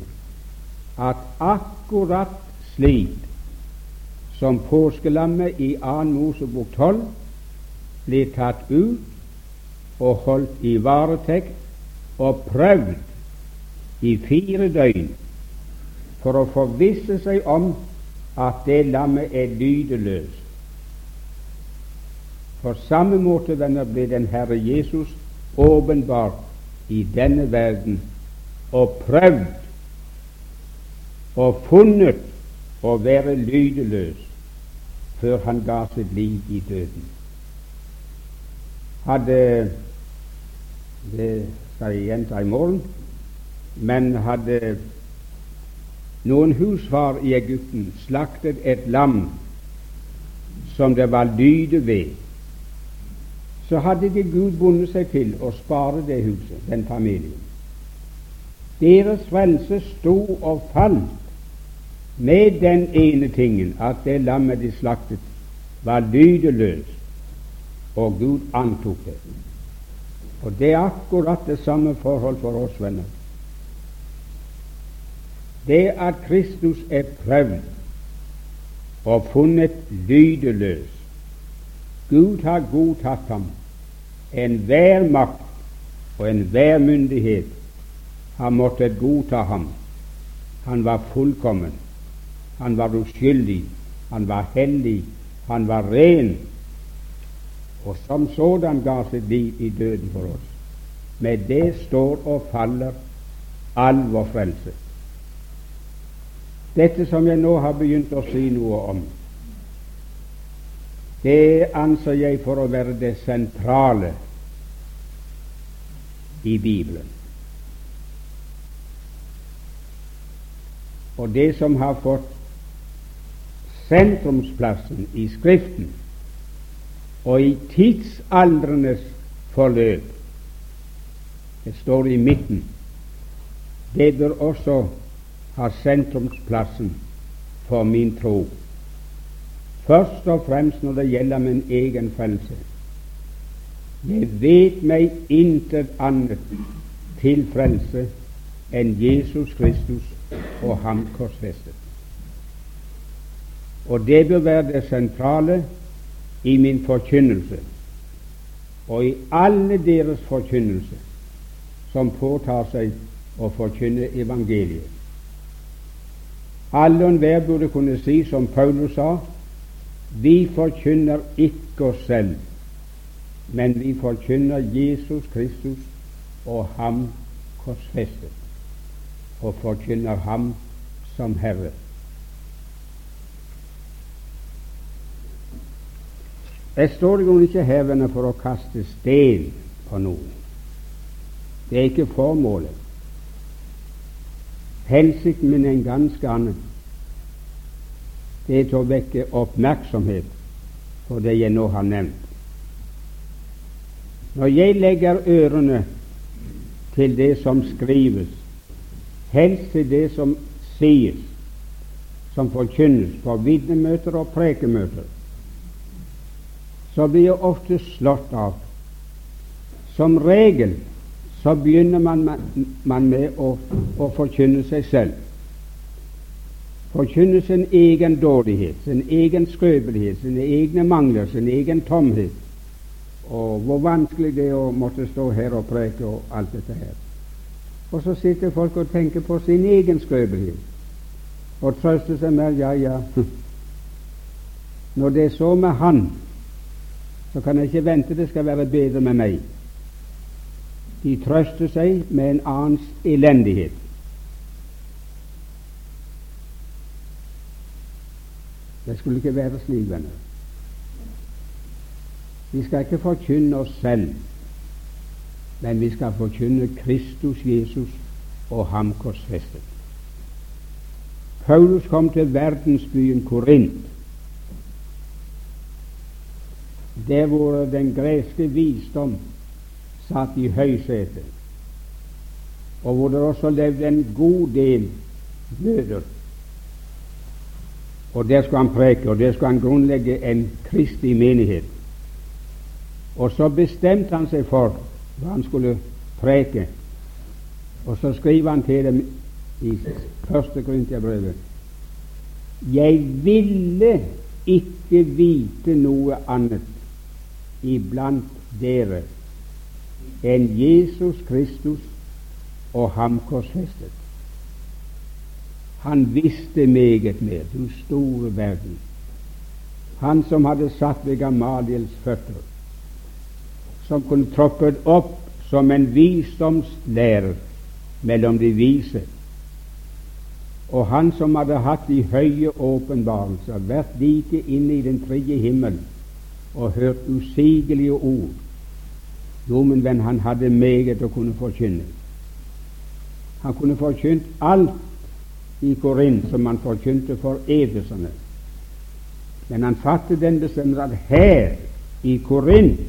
at akkurat slik som påskelammet i 2. Mosebok 12 blir tatt ut og holdt i varetekt og prøvd i fire døgn for å forvisse seg om at det lammet er lydeløst. På samme måte, venner, ble den Herre Jesus åpenbart i denne verden og prøvd og funnet å være lydeløs før han ga sitt liv i døden. Hadde det skal jeg gjenta i morgen, men hadde noen husfar i Egypten slaktet et lam som det var lyde ved, så hadde de Gud bundet seg til å spare det huset, den familien. Deres frelse sto og falt med den ene tingen at det lammet de slaktet, var lydeløst, og Gud antok det. Og det er akkurat det samme forhold for oss venner. Det at Kristus er prøvd og funnet lydeløs Gud har godtatt ham. Enhver makt og enhver myndighet har måttet godta ham. Han var fullkommen. Han var uskyldig, han var hellig, han var ren, og som sådan ga sitt liv i døden for oss. Med det står og faller all vår frelse. Dette som jeg nå har begynt å si noe om, det anser jeg for å være det sentrale i Bibelen. Og det som har fått sentrumsplassen i Skriften og i tidsaldrenes forløp. Det står i midten. Det bør også ha sentrumsplassen for min tro. Først og fremst når det gjelder min egen frelse. Jeg vet meg intet annet til frelse enn Jesus Kristus og Ham korsfestet. Og det bør være det sentrale i min forkynnelse og i alle deres forkynnelse som påtar seg å forkynne evangeliet. Alle og enhver burde kunne si som Paulus sa, vi forkynner ikke oss selv, men vi forkynner Jesus Kristus og Ham korsfestet, og forkynner Ham som Herre. Jeg står jo ikke hevende for å kaste sten på noen. Det er ikke formålet. Hensikten min er en ganske annen. Det er til å vekke oppmerksomhet for det jeg nå har nevnt. Når jeg legger ørene til det som skrives, helst til det som sies, som forkynnes på vitnemøter og prekemøter, så blir jeg ofte slått av. Som regel så begynner man, med å, å, forkynne seg selv. Forkynne sin egen dårlighet, sin egen skrøpelighet, sine egne mangler, sin egen tomhet. Og hvor vanskelig det er å måtte stå her og preke og alt dette her. Og så sitter folk og tenker på sin egen skrøpelighet og trøster seg med ja, ja, når det er så med han, så kan jeg ikke vente det skal være bedre med meg. De trøster seg med en annens elendighet. Det skulle ikke være slik, venner. Vi skal ikke forkynne oss selv, men vi skal forkynne Kristus Jesus og ham korsfestet. Paulus kom til verdensbyen Korint der hvor den greske visdom satt i høysetet, og hvor det også levde en god del jøder. Og Der skulle han preke, og der skulle han grunnlegge en kristig menighet. Og så bestemte han seg for hva han skulle preke, og så skriver han til dem i første Korintiabrevet Jeg ville ikke vite noe annet iblant dere enn Jesus Kristus og ham korsfestet. Han visste meget mer, du store verden. Han som hadde satt ved Gamaliels føtter, som kunne troppet opp som en visdomslærer mellom de vise, og han som hadde hatt de høye åpenbarelser, vært like inne i den tredje himmel, og hørt usigelige ord. Jo, men venn, han hadde meget å kunne forkynne. Han kunne forkynt alt i Korint som han forkynte for edelsene. Men han fattet den bestemmelse at her i Korint,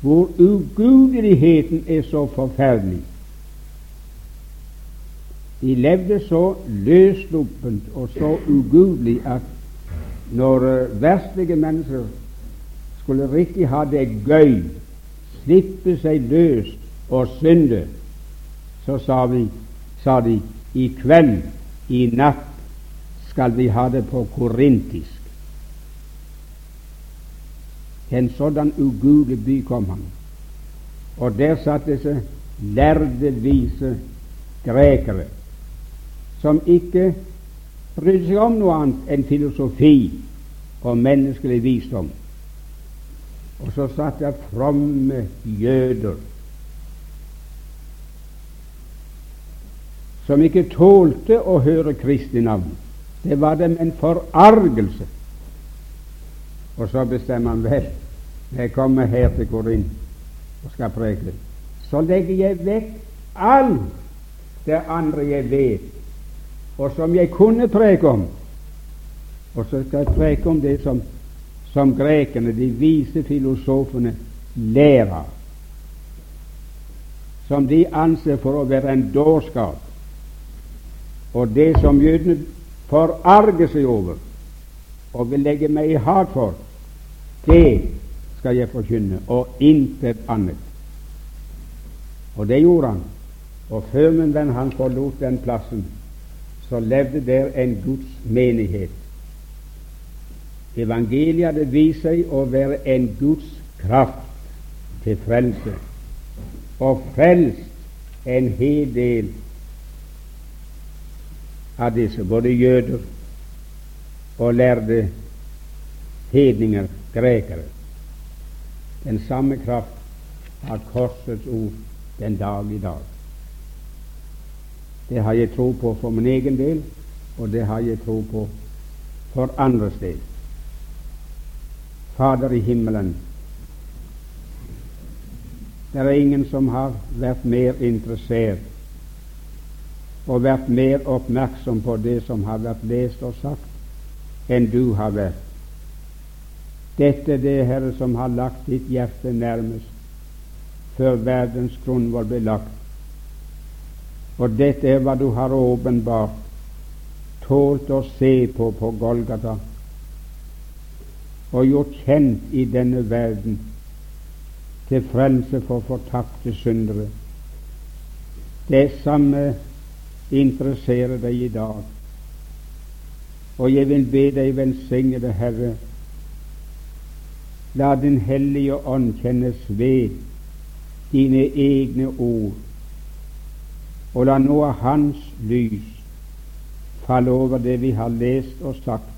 hvor ugudeligheten er så forferdelig De levde så løssluppent og så ugudelig at når verstlige mennesker skulle riktig ha det gøy, slippe seg løs og synde, så sa, vi, sa de i kveld, i natt, skal vi ha det på korintisk. Til en sådan ugudelig by kom han, og der satt disse lærde, vise grekere som ikke brydde seg om noe annet enn filosofi og menneskelig visdom. Og så satt der fromme jøder som ikke tålte å høre Kristi navn. Det var dem en forargelse. Og så bestemmer han vel når jeg kommer her til Korint og skal preke, så legger jeg vekk alt det andre jeg vet, og som jeg kunne preke om, og så skal jeg preke om det som som grekerne, de vise filosofene, lærer, som de anser for å være en dårskap, og det som jødene forarger seg over, og vil legge meg i hat for, det skal jeg forkynne, og intet annet. Og det gjorde han. Og før venn han forlot den plassen, så levde der en Guds menighet. Evangeliet hadde vist seg å være en Guds kraft til frelse, og frelst en hel del av disse, både jøder og lærde hedninger, grekere. Den samme kraft har korsets ord den dag i dag. Det har jeg tro på for min egen del, og det har jeg tro på for andres del. Fader i himmelen, det er ingen som har vært mer interessert og vært mer oppmerksom på det som har vært lest og sagt, enn du har vært. Dette er det, Herre, som har lagt ditt hjerte nærmest før verdens grunnvoll ble lagt. Og dette er hva du har åpenbart tålt å se på på Golgata og gjort kjent i denne verden til frelse for fortapte syndere. Det samme interesserer deg i dag. Og jeg vil be deg velsignede Herre. La Din hellige ånd kjennes ved dine egne ord og la nå Hans lys falle over det vi har lest og sagt,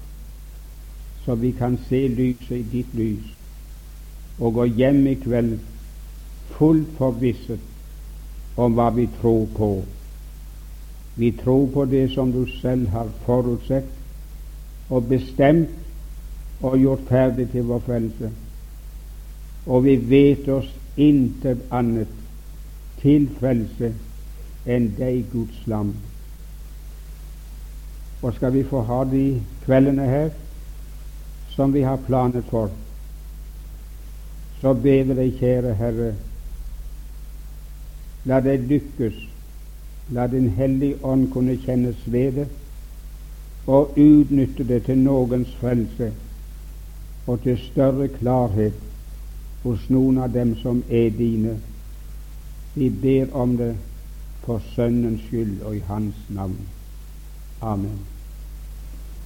så vi kan se lyset i ditt lys og gå hjem i kveld fullt forvisset om hva vi tror på. Vi tror på det som du selv har forutsett og bestemt og gjort ferdig til vår frelse. Og vi vet oss intet annet til frelse enn deg, Guds lam. Og skal vi få ha de kveldene her som vi har planet for, så ber vi deg, kjære Herre, la det lykkes, la Din Hellige Ånd kunne kjennes ved det, og utnytte det til noens frelse og til større klarhet hos noen av dem som er dine. Vi ber om det for Sønnens skyld og i Hans navn. Amen.